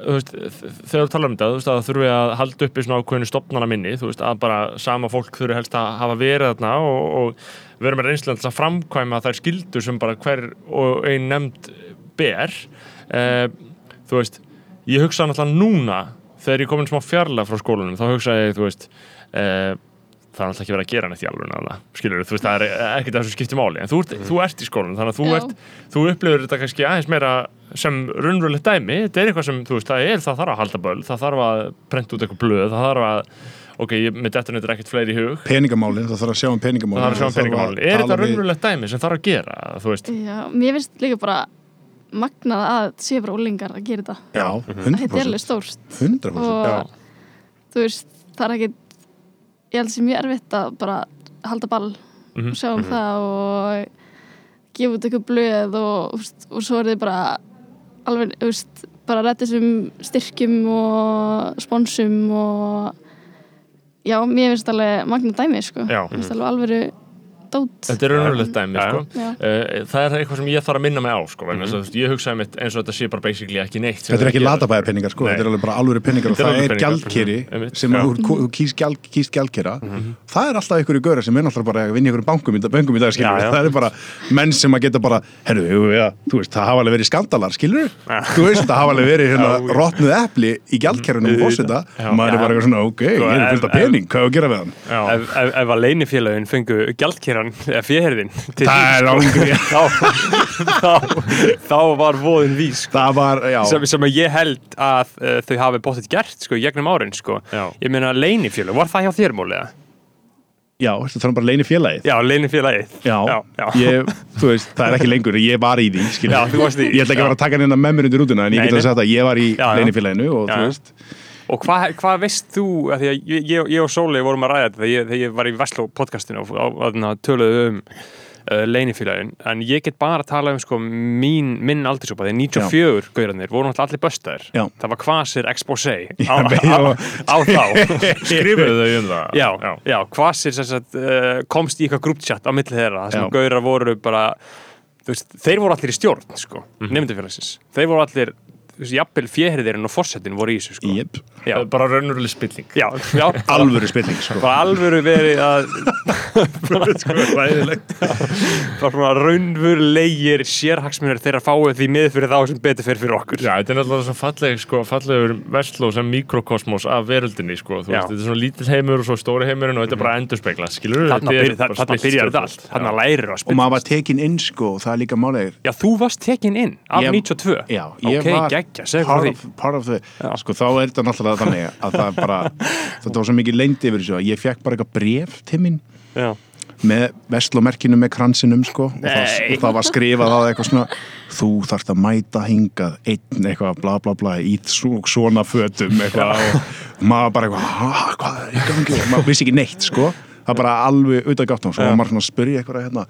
þú veist, þegar þú talar um þetta þú veist, að það þurfi að halda uppi svona ákveðinu stopnana minni, þú veist, að bara sama fólk þurfi helst að hafa verið þarna og, og vera með reynslega til að framkvæma þær skildur sem bara hver og ein nefnd ber. Þú veist, ég hugsa náttúrulega núna þegar ég komin smá fjarlag frá skólanum þá hugsa ég, þú veist uh, það er alltaf ekki verið að gera neitt í alveg skilur, þú veist, það er ekkert það sem skiptir máli en þú ert, þú ert í skólanum, þannig að þú Já. ert þú upplifur þetta kannski aðeins meira sem raunverulegt dæmi, þetta er eitthvað sem þú veist, það er, það þarf að halda böl, það þarf að prenta út eitthvað blöð, það þarf að ok, ég, með þetta er ekkert fleiri í hug. Peningamálin, það þarf að sjá um peningamálin að sjá um peningamálin, er þetta raunverulegt dæmi sem þarf að gera, Já, mér finnst líka bara magnað að séu bara úlingar að gera þetta. Já, Þetta er alveg 100% stórt. 100% og þú veist, það er ekki ég held sem mjög erfitt að bara halda ball. Mhm. og sjá um það og gefa út eitthvað blöð og, þú veist, og svo er þið bara alveg, þú veist, bara rætt þessum styrkjum og sponsum og já, mér finnst alveg magna dæmi, sko. Já. mér finnst alveg alveg dót Þetta er raunverulegt dæmi, sko. Uh, það er eitthvað sem ég þarf að minna mig á, sko, vegna þess að ég hugsaði mitt eins og þetta sé bara basically ekki neitt. Þetta er ekki latabæðar peningar sko, þetta er alveg bara alvöru peningar og það alveg er gjaldkeri Mhm, sem þú kýst gjald, kýst gjaldkera. Það er alltaf einhverju göra sem er náttúrulega bara að vinna í einhverjum bankum í, dag það er bara menn sem að geta bara herru, jú, ja, þú veist, það hafa alveg verið skandalar skilur þú veist, það hafa alveg verið hérna rotnuð epli í gjaldkerunum Já. og maður er bara eitthvað svona, ok, ég er fullt af pening hvað er að gera við hann? Að gjaldkeran eða fjöherðin til Það er *laughs* ángri þá, þá, var voðin vís sko. var, sem, sem að ég held að uh, þau hafi bóttið gert sko, gegnum árin sko. Ég meina leinifélag, var það hjá þér mólega? já, þetta er bara leini félagið Já, leinifélagið Já, já, já. Ég, þú veist, það er ekki lengur, ég var í því skilur. Já, þú varst í- Ég ætla ekki að vera að taka að með mér undir rútuna en ég get að segja þetta, ég var í já. leinifélaginu og Já, þú veist Og hvað hva veist þú, að því að ég, ég, ég og Sóli vorum að ræða þetta þegar ég, þegar ég var í Vestló podcastinu og, töluðu um uh, leinifélagin, en ég get bara að tala um sko mín, minn aldursópa, þegar 94 gaurarnir voru náttúrulega allir böstaðir Já. það var kvasir exposé Já, á, á, og- á þá Skrifuðu þau um það? já, já. kvasir sem sagt, uh, komst í eitthvað grúptjatt á milli þeirra, þar sem Já. gaurar voru bara veist, þeir voru allir í stjórn sko, mm Mhm. þeir voru allir jafnvel fjehriðirinn og fórsetin voru í þessu sko. Jep, Eh, Bara raunveruleg spilling. já, já, *laughs* alvöru spilling sko. bara alvöru verið að *laughs* Ræðilegt. bara svona raunverulegir sérhagsmunir þeirra fáið því miður fyrir þá sem betur fyrir fyrir okkur. Já, þetta er náttúrulega svo falleg, sko, fallegur versló sem mikrokosmos af veröldinni, sko, þú Já. veist, þetta er svona lítill heimur og svo stóri heimurinn og þetta er bara endurspegla, skilur þarna byrjar þarna byrjar þetta allt. Þarna lærir að og maður var tekin inn sko og það er líka málega já, þú varst tekin inn af Ég- 92 Já, ég ok, var geggja, segðu part part of the, sko þá er þetta náttúrulega þannig að það bara, *laughs* þetta var svo mikið leyndi yfir þessu að ég fekk bara eitthvað bref til mín já, með vestlómerkinu með kransinum sko og það, og það var skrifað á það eitthvað svona þú þarft að mæta hingað einn eitthvað bla bla bla í svo- svona fötum eitthvað. Og maður bara eitthvað "Ha, hvað er í gangi? Og maður vissi ekki neitt sko. Það bara alveg auðvitað gátt og svo var maður svona að spyrja eitthvað hérna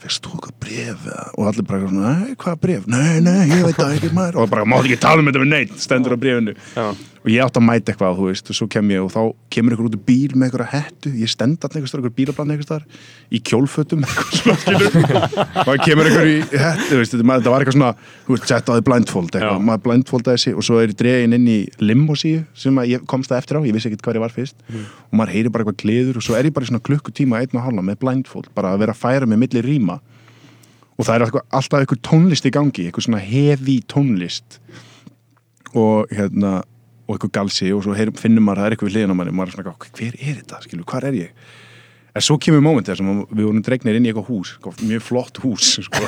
fyrst þú eitthvað bref og allir bara svona, nei, hvað bref? Nei, nei, ég *laughs* veit það ekki maður og bara, mátt ekki tala um þetta við neitt stendur á brefinu Já. Og ég átti að mæta eitthvað, þú veist, og svo kem ég og þá kemur ykkur út úr bíl með eitthvað hettu. Ég stend alltaf einhvers þar, ykkur bílablann einhvers þar í kjólfötum, *laughs* og það *laughs* kemur ykkur í hettu, þú veist, þetta þetta var eitthvað svona, þú veist, sett á því blindfold eitthvað, maður blindfoldaði sig og svo er ég dregin inn í limosíu sem ég komst það eftir á, ég vissi ekkert hvað ég var fyrst. Og maður heyri bara eitthvað gleður og svo er ég bara í svona klukkutíma einn og hálfa með blindfold, bara að vera að færa með milli ríma og það er alltaf, alltaf eitthvað tónlist í gangi, eitthvað svona heavy tónlist. Og hérna og eitthvað galsi og svo heyrum, finnum maður að það er eitthvað við hliðina á manni og maður er svona, hver er þetta, skilu, hvar er ég en svo kemur moment þar sem við vorum dregnir inn í eitthvað hús, eitthvað mjög flott hús *laughs* sko.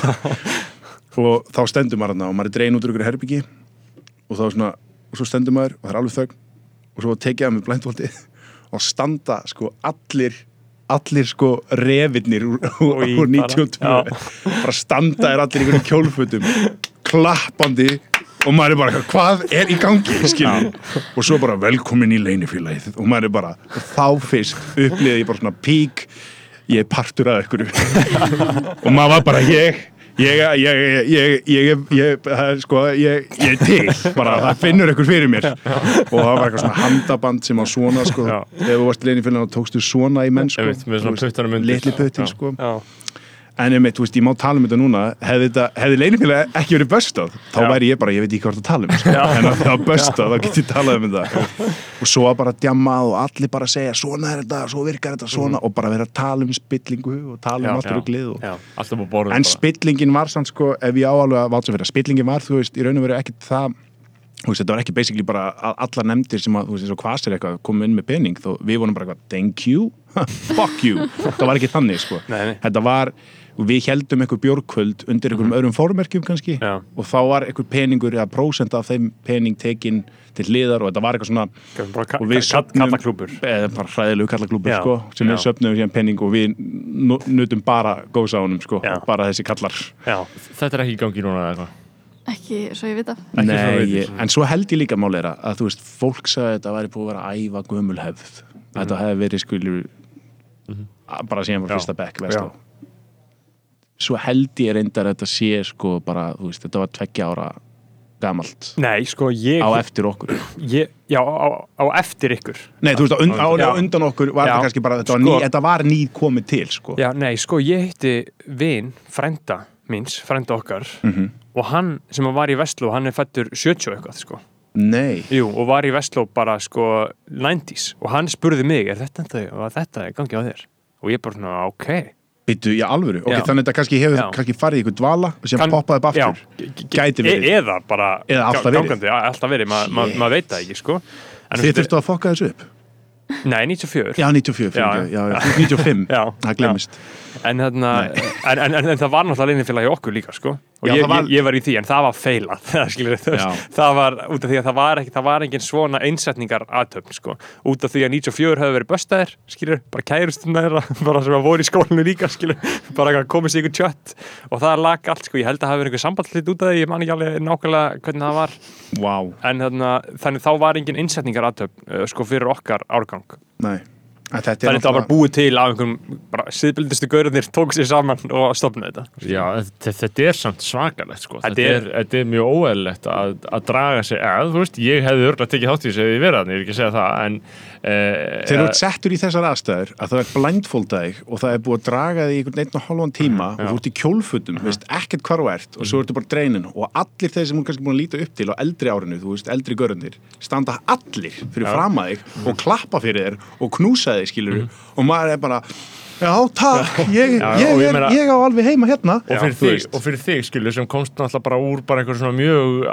og þá stendur maður og maður er dregin út úr ykkur herbyggi og þá svona, og svo stendur maður og það er alveg þögn og svo tekið það með blindvoldi og standa sko allir allir sko revirnir úr, úr, Oj, úr bara, 92 já. bara standa er allir í einhverjum kjólfutum klappandi og maður er bara, hvað er í gangi og svo bara velkomin í leinifélagið og maður er bara, þá fyrst upplýði ég bara svona pík ég er partur af ykkur og maður var bara ég ég, ég, ég, ég, ég, sko, ég, ég er til. Bara, það finnur ykkur fyrir mér. Og það var eitthvað svona handaband sem á svona sko, ef þú varst leinifélagið þá tókstu svona í menn sko, litli puttin Já. sko. Já. En einmitt, þú veist, ég má tala um þetta núna. Hefði, þetta, hefði leinifélag ekki verið böstað þá Já. væri ég bara, ég veit ekki hvað það tala um sko. en að var böstað, þá get ég talað um þetta. Og svo að bara djammað og allir bara segja svona er þetta, svo virkar þetta svona og bara vera að tala um spillingu og tala um allt já. ruglið og... Alltaf en spillingin var samt sko, ef ég á alveg að válsa fyrir spillingin var, þú veist, í raun og veru ekkit það þú veist, þetta var ekki basically bara að allar nefndir sem að, þú veist, eins og kvasir eitthvað komum inn með pening, þó við vorum bara eitthvað thank you, *laughs* fuck you. Það var ekki þannig, sko. Nei, nei. þetta var, við heldum einhver bjórkvöld undir einhverjum öðrum fórmerkjum kannski. Já. og þá var einhver peningur eða prósent af þeim pening tekin til hliðar og þetta var eitthvað svona og við kallaklúbbur. eða bara hræðilegu kallaklúbur Já, sko, sem já. við söfnum síðan penning og við nu- nutum bara góðs á honum sko, bara þessi kallar. Já. þetta er ekki í gangi núna eða eitthvað Ekki svo ég vita. Ekki svo Nei, en svo held ég líka máleira að þú veist, fólk sagði að þetta væri búið að vera æfa gömul hefð þetta hefði verið skilur bara síðan frá fyrsta bekk. Svo held ég reyndar að þetta sé sko bara, þú veist, þetta var tveggja ára gamalt Nei, sko, ég, á eftir okkur ég Já, á, á eftir ykkur Nei, þú veist, á, und, á, á undan okkur var Já. þetta kannski bara, þetta var, Sko- ný, þetta var ný komið til sko. Já, nei, sko, ég hitti vin, frænda míns, frænda okkar Mhm. og hann sem var í Vestló, hann er fættur 70 og eitthvað, sko Nei, Jú, og var í Vestló bara, sko, 90s og hann spurði mig, er þetta þetta, var þetta í gangi á þér? Og ég bara ok byttu í alvöru? Ok, Já. þannig að þetta kannski hefur Já. kannski farið í ykkur dvala og sem Kann- poppaði upp Já, aftur Gæti verið. e eða bara Eða alltaf verið. gangandi, já, alltaf verið, ma- ma- maður veit það ekki, sko. En Þið þurftu að fokka þessu upp? Nei, 94 Já, 94, Já, já, já, já, 95 Já, Það glemist En, þarna, en, en, en, það var náttúrulega leinifélagi okkur líka sko. Og Já, ég, var- ég, ég var í því en það var *laughs* skilur, það, var út af því að það var, ekki, það var engin svona einsetningar aðtöfn sko. út af því að 94 hefur verið böstaðir skilur, bara kærustuna þeirra *laughs* bara sem að voru í skólinu líka skilur, *laughs* bara komist í ykkur tjött. Og það lag allt sko. ég held að það verið einhver sambandlit út af því ég man ekki alveg nákvæmlega hvernig það var. Vá, en þarna, þannig þá var engin einsetningar aðtöfn sko, fyrir okkar árgang. Nei Þetta er þannig það var búið til af einhverjum bara siðbildustu gaurðnir tók sér saman og stopnaði þetta Já, þetta, þetta er samt svakalegt sko. Þetta er, þetta er mjög óeðlilegt að, að draga sig eða, þú veist, ég hefði örgulega tekið þátt í þessu ef ég verið þannig, ég er ekki að segja það en Þegar þú ert settur í þessar aðstæður að það er blindfolda þig og það er búið að draga þig í einhvern einn og hálfan tíma og þú ert í kjólfutum, veist ekkert hvar þú ert og svo ertu bara dreinin og allir þeir sem hún kannski búin að líta upp til á eldri árinu, þú veist, eldri görundir standa allir fyrir fram að þig og klappa fyrir þér og knúsa þig skilur og maður er bara Já, takk, ég, Já, ég, ég meina- ég á alveg heima hérna. Og fyrir, þú þig, og fyrir þig skilur sem komst náttúrulega bara úr bara einhver svona mjög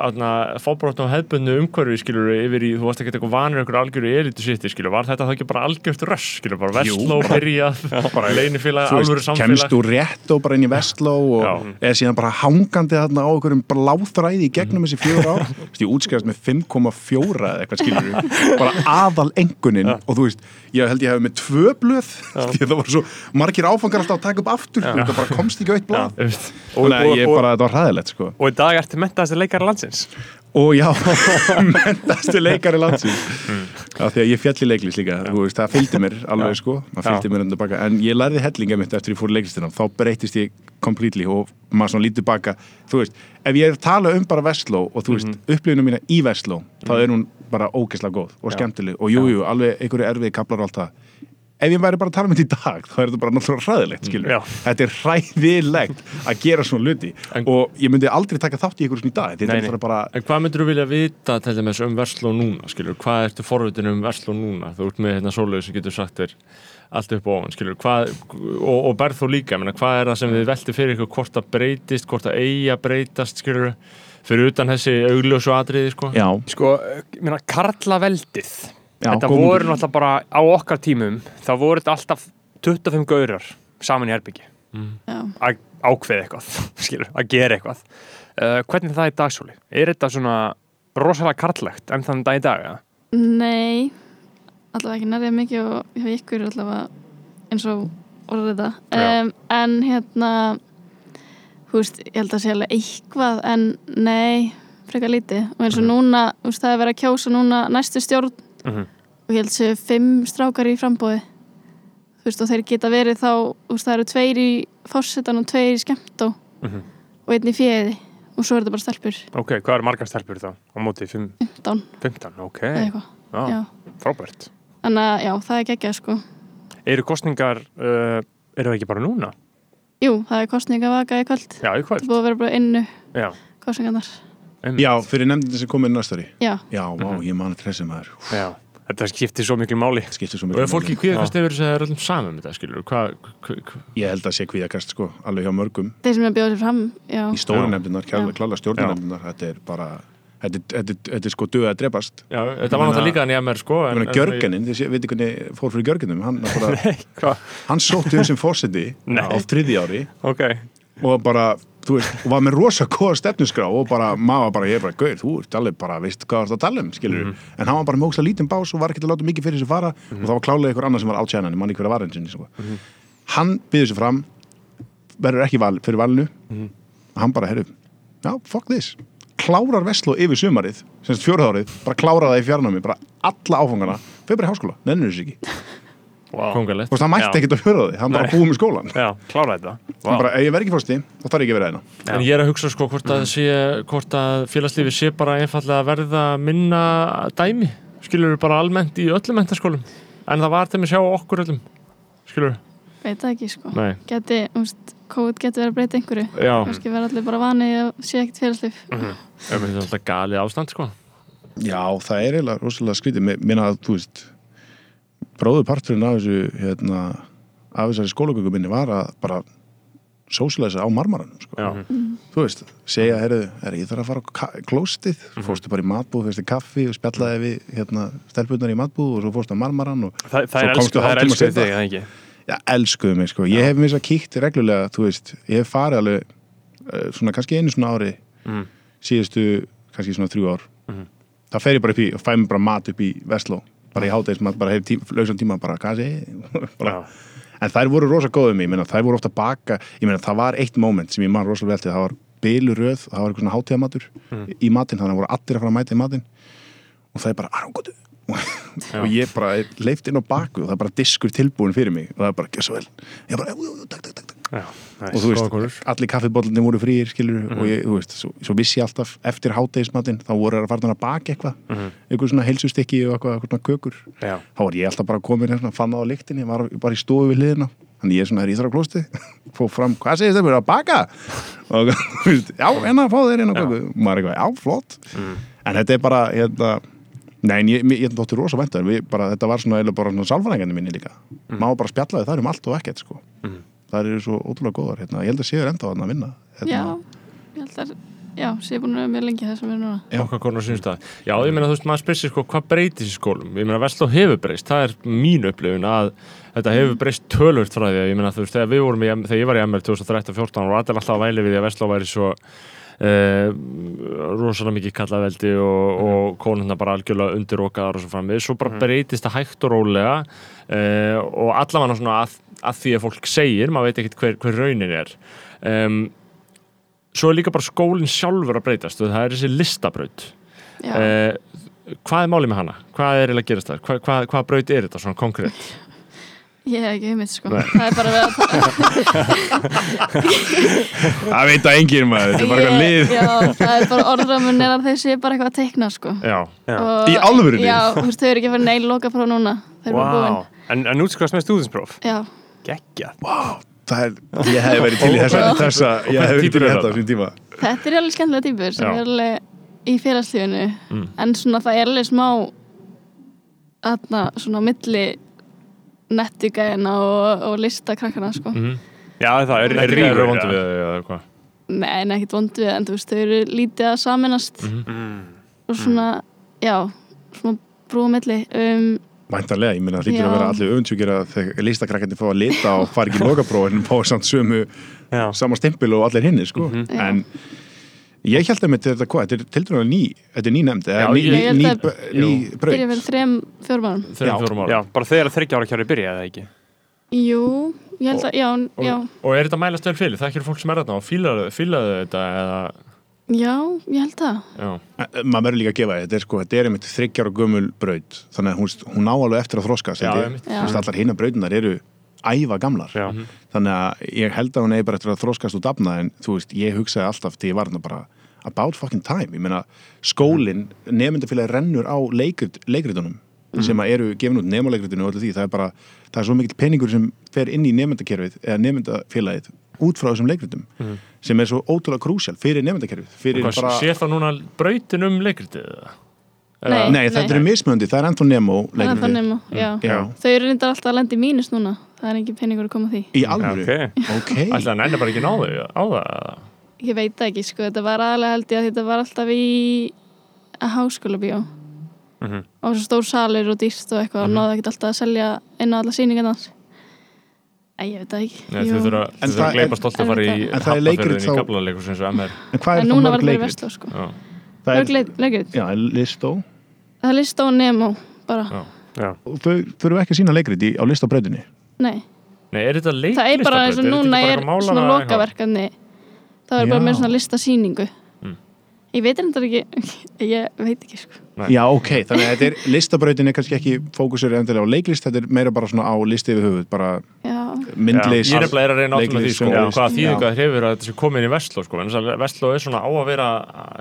fóbróttum hefbundu umhverfi skilur yfir í, þú varst ekkert eitthvað vanur einhver algjöru elitu sitti skilur, var þetta þá ekki bara algjört röss skilur, bara vestló, byrjað *laughs* bara leinifélag, þú alvöru veist, samfélag? kemst úr rétt og bara inn í Vestló og Já. er síðan bara hangandi þarna á einhverjum bara láþræði í gegnum þessi ár. Þú veist, ég útskjast með 5,4 eða eitthvað skilur *laughs* bara að margir áfangar alltaf að taka upp aftur. Þú veist, það bara komst ekki á eitt blað. Einmitt. Og- Nei, ég bara, þetta var hræðilegt sko. Og í dag ertu mentaðast leikar landsins. Og já, *laughs* mentastu leikari landsins. Já, því að ég fjall í leiklist líka veist, það fylgdi mér alveg sko. Mér en ég lærði hellinga mitt eftir ég fór í leiklistina, þá breytist ég completely og maður svona lítið baka. Þú veist, ef ég er að tala um bara Vestló og þú veist, mm upplifinu mína í Vestló þá er hún bara ógeðslega góð og skemmtileg. Og jújú, jú, alveg einhverju erfiði kaplar og allt það ef ég væri bara að tala um þetta í dag þá er þetta bara náttúrulega hræðilegt, skilur Já. þetta er hræðilegt að gera svona luti En- og ég myndi aldrei taka þátt í ykkur svona í dag þetta Nei, er nei. bara En hvað myndir þú vilja vita til dæmis um Versló núna, skilur? Hvað ertu forvitin um Versló núna? Þú ert með hérna sólögu sem getur sagt þér allt upp og ofan, skilur? Hvað, og, og berð þú líka, menna, hvað er það sem þið velti fyrir ykkur hvort það breytist, hvort það eigi að breytast, skilur? Fyrir utan þessi augljósu atriði, sko? já, Sko, ég meina, karlaveldið Já, Þetta góð voru náttúrulega bara á okkar tímum þá voru þetta alltaf 25 gaurar saman í herbyggi Já. að ákveða eitthvað, *laughs* skilur, að gera eitthvað uh, Hvernig er það í dagsóli? Er þetta svona rosalega karlegt en þannig dag í dag? Ja? Nei, allavega ekki nærðið mikið og hjá ykkur allavega eins og orðið þetta Já. um, en hérna þú veist, ég held að sé alveg eitthvað en nei, frekar lítið og eins og núna, þú veist, það er verið að kjósa núna næstu stjórn Mhm. og ég held séu fimm strákar í frambóði þú veist, og þeir geta verið þá veist, það eru tveir í fórsetan og tveir í skemmtó. Mhm. og einn í fjöði og svo er þetta bara stelpur. Ok, hvað er margar stelpur þá? Á móti 5, 15 15, ok. Já. frábært. Þannig að já, það er geggjað sko. Eru kostningar, uh, eru það ekki bara núna? Jú, það er kostningavaka í kvöld. Já, í Það kvöld er búið að vera bara innu Já, kostningarnar einmitt. já fyrir nefndin sem komið næsta ári. Já, já, vá, ég man þetta þessi maður. Já. Þetta skiptir svo miklu máli. Skiptir svo Og mikið ef fólki kvíðakast yfir þess að það er öllum saman með þetta, skilur? Hvað, hva, hva, ég held að sé kvíðakast sko, alveg hjá mörgum. Þeir sem er bjóðið fram Já, í stóru nefndinar, klála, klála stjórnarnefndinar þetta er bara þetta er, þetta, er, þetta er sko döða að drepast. Já, þetta var náttúrulega líka ég mér, sko. Gjörgenin, þið veitir hvernig fór fyrir Gjörgenum hann, bara, *laughs* Hvað? hann sótti á þú veist, og var með rosa góða stefnusgrá og bara, maður bara, ég er bara gaur, þú ert alveg bara, veist hvað það að tala um, skilur Mhm. en hann var bara með ókslega lítinn bás og var ekkert að láta mikið fyrir sig fara og það var klálega einhver annar sem var átjænan mann ykkur að var eins og Mhm. hann býður sig fram verður ekki val, fyrir valinu Mhm. og hann bara, herru, já, fuck this klárar Vestló yfir sumarið semst fjórðárið, bara klárar það í fjarnámi bara alla áfangana, fyrir bara í háskóla nennur þessu ekki, wow. Kongalegt. þú veist, hann mætti ekkert á fjórðári hann bara Nei. búið með skólan Já, klára þetta. Hann bara, ef ég verð ekki fórsti, þá þarf ég ekki að vera hérna. Já. En ég er að hugsa sko hvort að, sé, hvort að félagslífi sé bara einfallega að verða minna dæmi, skilur bara almennt í öllum mentaskólum, en það var þeim að sjá okkur öllum, skilur veit það ekki sko. Geti, veist, COVID getur verið að breyta einhverju. Já, Kannski verða allir bara vani að sé ekkert félagslif það er alltaf galið ástand sko. Já, það er eiginlega rosalega skrítið. Mér- minna að, þú veist bróðuparturinn af þessu hérna, af þessari skólagöku minni var að bara sósilæsa á marmaranum sko. Já, þú veist, segja, herru, er ég þarf að fara á klóstið, svo fórstu bara í matbúð fyrstu kaffi og spjallaði við hérna, stelpunar í matbúð og svo fórstu á marmaran og Það, það Svo er komstu elsku, það er hálftíma elsku seinna. þig, eða ekki? já, elskuðu mig, sko, ég hef mér svo kíkt reglulega, þú veist, ég hef farið alveg uh, svona kannski einu svona ári Mm. síðustu, kannski svona þrjú ár Mhm. þá fer ég bara upp í og fæ mér bara mat upp í Vestló bara í hátegismat, bara hef tí, lausan tíma *laughs* bara, Já. en þær voru rosa góðum mig, ég meina, þær voru ofta baka ég meina, það var eitt moment sem ég man rosalega vel til það var byluröð, það var eitthvað svona hátíðamatur Mhm. í matinn, þannig að voru allir að fara að mæta í matinn. Og það er bara, arangotu *laughs* og ég bara leift inn á baku og það er bara diskur tilbúin fyrir mig og það er bara, gjör svo vel. Ég bara, jú, jú, takk, takk, takk, takk og þú veist, allir kaffibóllin voru frýir skilur og ég, þú veist, svo, svo vissi ég alltaf eftir hátegismatinn, þá voru þeir að fara að baka eitthvað, Mhm. eitthvað svona heilsustykki og eitthvað, eitthvað svona kökur, Já. þá var ég alltaf bara komin hérna, fann það á lyktinni, var bara í stofu við hliðina þannig ég er svona, ég þar á klósti *laughs* fóð fram, hvað segir þetta, að baka og *laughs* þú veist, já, enna, fá þeir inn á köku og maður er eitthvað, já, flott Mm. en þetta er bara, hérna Nei, en ég, ég, ég þótti rosa væntar bara, þetta var svona, bara svona sálfræðingandi minni líka Mm. maður bara spjallaði þar um allt og ekkert sko. Mhm. Það eru svo ótrúlega góðar hérna. ég held að séu enda að vinna hérna. Já, ég held að Já, sé búin að vera mjög lengi þess að vera núna. Já. okkar konur sínst það. Já, ég meina þú veist, maður spyrir sig sko, hvað breytist í skólum? Ég meina Vestló hefur breyst, það er mín upplifun að þetta hefur breyst tölvört frá því að ég meina þú veist, þegar við vorum í, þegar ég var í MR 2013-14 og allir alltaf að væli við því að Vestló væri svo Uh, rosalega mikið kallaveldi og, og konurna bara algjörlega undirokaðar og svo framvið, svo bara breytist það hægt og rólega uh, og allavega svona að að því að fólk segir, maður veit ekkert hver, hver raunin er. Um, svo er líka bara skólinn sjálfur að breytast og það er þessi listabraut. Uh, hvað er málið með hana? hvað er eiginlega að gerast það? Hva, hvað, hvað braut er þetta svona konkrétt? *laughs* ég hef ekki hugmynd sko. Nei. Það er bara við að *laughs* Það veit að enginn maður, þetta er bara eitthvað lið. Já, það er bara orðramun er að þeir sé bara eitthvað að teikna sko. Já, Já. Í alvörunni? Já, þú veist, þau eru ekki að fara neil loka frá núna. Þau eru Vá, búin. En, en útskrifast með stúðinspróf Já, Gekkja Það er, ég hef verið til í þessa, Já. þessa ég hef verið til í þetta á þessum tíma þetta er alveg skemmtilega típur sem Já. er alveg í félagslífinu Mm. en svona það er alveg smá aðna svona milli nettigæðina og, og listakrakkana sko mm Já, það er, er er ríður vondu við þau eða hvað? Nei, en ekkert vond við, en þú veist, þau eru lítið að saminast Mhm. mm. og svona, já, svona brúa milli um, Væntanlega, ég meina það hlýtur að vera allir öfundsjúkir að þegar listakrakkandi fá að lita og fara ekki í lokapróf en fá samt sömu sama stimpil og allir hinni sko. Mhm. Já. en ég held að þetta hvað, þetta er til dæmis ný þetta er ný nefnd, eða Já, ný, ég- ný, ný, braut. Byrja verið ára já, bara þegar þryggja ára kjárið byrja eða ekki? Jú, ég held að, já, já, og, og er þetta mælast vel fyrir? Það er ekki fólk sem er þarna og fílaðu þetta eða já, ég held það. já, Eh, maður verður líka að gefa þetta er sko, þetta er einmitt þryggjar og gömul braut, þannig að hún, hún ná alveg eftir að þroska Já, einmitt. Já. allar hinna brautinar eru æfa gamlar. Já, þannig að ég held að hún eigi bara eftir að þroskast og dafna en þú veist, ég hugsaði alltaf til ég var hérna bara about fucking time. Ég meina, skólinn, nefndafélagi rennur á leikrit, leikritunum sem að eru gefin út nefnaleikritinu og öllu því. Það er bara, það er svo mikill peningur sem fer inn í nefndakerfið eða nefndafélagið út frá þessum leikritum sem er svo ótrúlega krúsjál fyrir nefndakerfið fyrir Hvað, bara, sé það núna brautin um leikritið eða? Nei. nei, þetta eru mismöndi, það er ennþá nemo er leikritið. Já. Þau eru reyndar alltaf að lenda í mínus núna. Það er engin peningur að koma því. í alvöru, ok. ok, *laughs* Ætla að nenni bara ekki náðu á það eða? Ég veit það ekki, sko, þetta var aðalega held ég að þetta var alltaf í að háskóla bíó. Mhm. Og svo stór salur og dýrst og eitthvað og náðu ekkert alltaf að selja inn á alla sýningarnar. Ég veit það ekki. Nei, þau þurfa að gleipa stolt að fara í En það er leikrit í þá- gablaleikus eins og MR en hvað er En það núna mörg var það verið leikrit? vestló, sko. Já, Það er, leikrit. já, listó Það er list og nemo, bara. já. já, og þau þurfum ekki að sína leikrit í, á listabrautinni Nei. Nei, er þetta leiklistabraut? Það er bara eins og núna er svona lokaverkefni það er bara með svona listasýningu Mm. ég veit þetta ekki *laughs* ég veit ekki sko. Já, ok, þannig að þetta er listabrautin er kannski ekki fókusur endilega á leiklist, þetta er meira bara svona á listi við höfuð, bara já, myndlist Ég er er að reyna átt með því leiklist, sko, hvaða það hefur að þetta sé komin í Vestló sko, en þess að Vestló er svona á að vera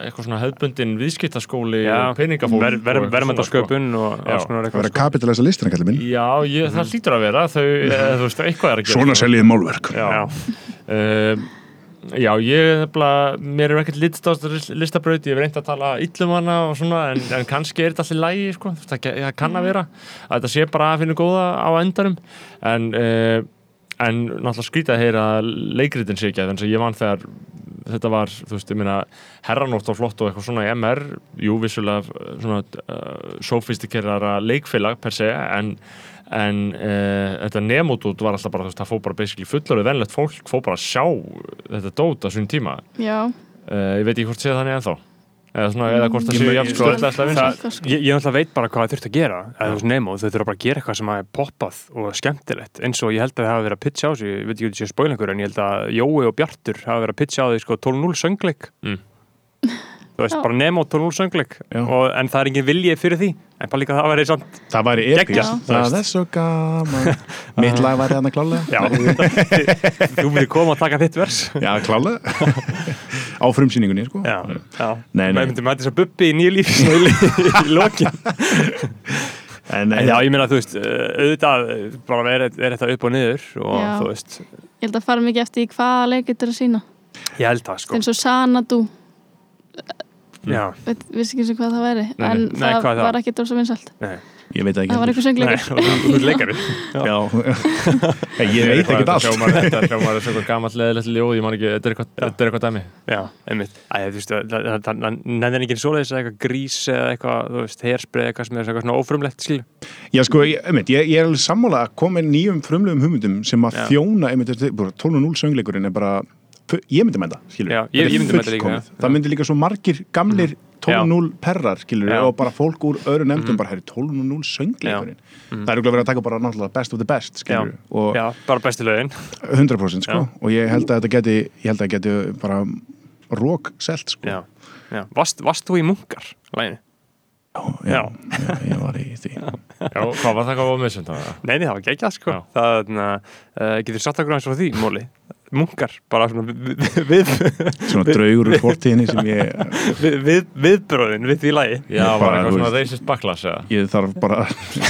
eitthvað svona hefðbundin viðskiptaskóli já. og peningafólk ver, ver, og eitthvað svona, sko. og alls konar eitthvað verður að kapitalisa listina, kallar minn. Já, ég, það hlýtur að vera þau, eða, þú veist, eitthvað er að gera. Svona sko. seljið málverk Já, ég nefnilega, mér er ekkert litast listabraut, ég hef reynd að tala illum hana og svona, en, en kannski er þetta allir lægi, sko, það, það kann að vera að þetta sé bara að finna góða á endarum en, uh, en náttúrulega skrítið að heyra leikritin sé ekki, að ég man þegar þetta var, þú veist, ég meina herranótt og flott og eitthvað svona í MR jú, vissulega svona uh, sofistikera leikfélag per se, en en uh, þetta nemótút var alltaf bara, þú veist, það fór bara basically fullorðið venlegt fólk, fór bara að sjá þetta dót á svon tíma. Já, uh, ég veit ekki hvort sé þannig ennþá. Eða, svona, eða hvort það Ég séu jafn ég- stjórnlega það, Eitthvað, sko. ég, ég náttúrulega veit bara hvað það þurft að gera eða þú veist nemo, þau þurfa bara að gera eitthvað sem er poppað og skemmtilegt, eins og ég held að það hafa verið að pitcha á sig, ég veit ekki hvað þetta sé spóil einhver en ég held að Jói og Bjartur hafa verið að pitcha á því sko 12-0 söngleik. Mm. *laughs* þú veist, Já. bara nemo 12-0 söngleik. Já. og, en það er engin viljið fyrir því. En bara líka það verið samt Það væri Geggjað. Það er svo gaman. *laughs* Mitt lag væri hann að klálega já, þú myndir koma að taka þitt vers. *laughs* Já, klálega Á frumsýningunni, sko. Já, já. Nei, nei. maður myndi mæta þess að bubbi í nýju líf í lokin. *laughs* En, En já, ég meina, þú veist, uh, auðvitað uh, bara er, er þetta upp og niður og Já. þú veist, ég held að fara mikið eftir í hvaða leikrit er að sína ég held það, sko. Eins og Sanadu, veit, vissi ekki sem hvað það væri Nei, en nei, það það? var ekki drósa vinsalt nei, Ég veit það ekki það var eitthvað og *laughs* Já, Ég veit ekki allt. þetta hljómar svona gammalt leðilegt ljóð, ég man ekki, þetta er eitthvað, þetta er eitthvað dæmi. Já, einmitt. Æ, þú veist, það- það það- það nefnir ekki svoleiðis eða eitthvað grís eða eitthvað, hersprið eitthvað sem er eitthvað svona ófrumlegt, skilju Já, sko, ég, einmitt, ég, ég er alveg sammála að koma nýjum frumlegum hugmyndum sem að þjóna, einmitt, þetta er bara 12.0 söngleikurinn er bara, ég myndi mænda, skilur Já, ég- ég myndi mænda líka, já. Það myndi líka svo margir gamlir 12-0 perrar, skilur Já. og bara fólk úr öðru nefndum bara, herri, 12-0 söngleikurinn það er auðvitað verið að taka bara náttúrulega best of the best, skilur og Já, bara bestu lögin. 100% sko, Já. og ég held að þetta geti ég held að þetta geti bara rók selt sko. Já, já. Varst, varst þú í munkar læginu? já, já, ég var í því. *laughs* Já, hvað var það hvað var misund það? Nei, nei, það var geggjað sko. Já. Það uh, getur satt okkur eins frá því, Móli Munkar, bara svona við, við, svona draugur úr fortíðinni sem ég við, við, viðbröðin við því lægi Já, Bara, var eitthvað þú svona backlash eða? ég þarf bara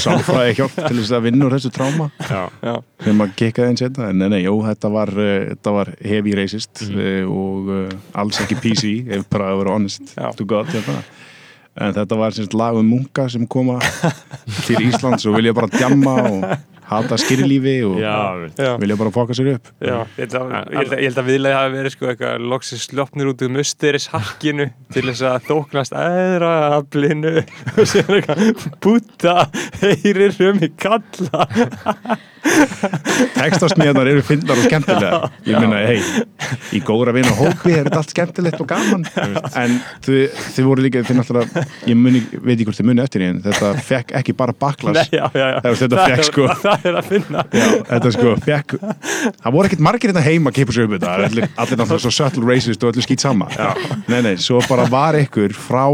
sálfræði hjálp til þess að vinna úr þessu tráma. Já, Já, sem að kikka þeim setna en nei, nei, jú, þetta var, uh, þetta var heavy racist uh, og uh, alls ekki PC *laughs* ef bara að vera honest to God hérna. en þetta var semst lag um munka sem koma *laughs* til Íslands og vilja bara djamma og hata skýrlífi og já, vilja bara foka sér upp. Já ég, held að, ég, held að, ég held að viðlega hafi verið sko eitthvað loksins slopnir út um österis hakkinu til þess að þóknast aðra aflinu. *laughs* Og sem eitthvað búta heyrir um í kalla textasmíðanar eru fyndnar og skemmtilega ég minna, hei, í góðra vinn og hópi er þetta allt skemmtilegt og gaman. *laughs* En þið, þið voru líka þið náttúrulega, ég muni, veit ekki hvort þið muni eftir en þetta fekk ekki bara Nei, baklas þetta er- sko. *laughs* Það er að finna. Já, þetta sko, fekk það voru ekkert margir hérna heima að keipa sér upp þetta. Allir, allir náttúrulega svo subtle racist og allir skýt sama. Já. nei, nei, svo bara var ykkur frá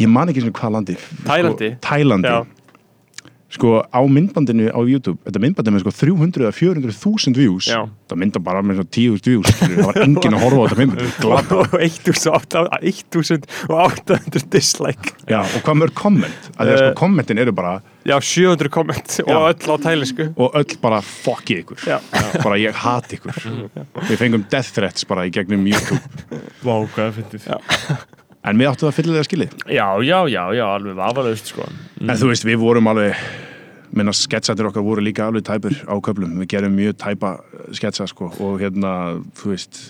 ég man ekki sem hvað landi Tælandi. sko, Tælandi. Sko á myndbandinu á YouTube þetta myndbandinu með sko 300 eða 400 þúsund views Já. það myndar bara með svona 10.000 views skilur. það var enginn að horfa á þetta myndband glata *laughs* og 1800 dislike Já, og hvað mörg komment að því að sko Eh. kommentin eru bara Já, 700 komment og Já. öll á tælisku og öll bara fokkið ykkur Já. bara ég hat ykkur við fengum death threats bara í gegnum YouTube Vá, hvað er fyndið? En við áttum það fyllilega skilið. Já, já, já, já, alveg vafalaust sko. En þú veist, við vorum alveg minna sketsatir okkar voru líka alveg tæpur á köflum, við gerum mjög tæpa sketsa sko. Og hérna, þú veist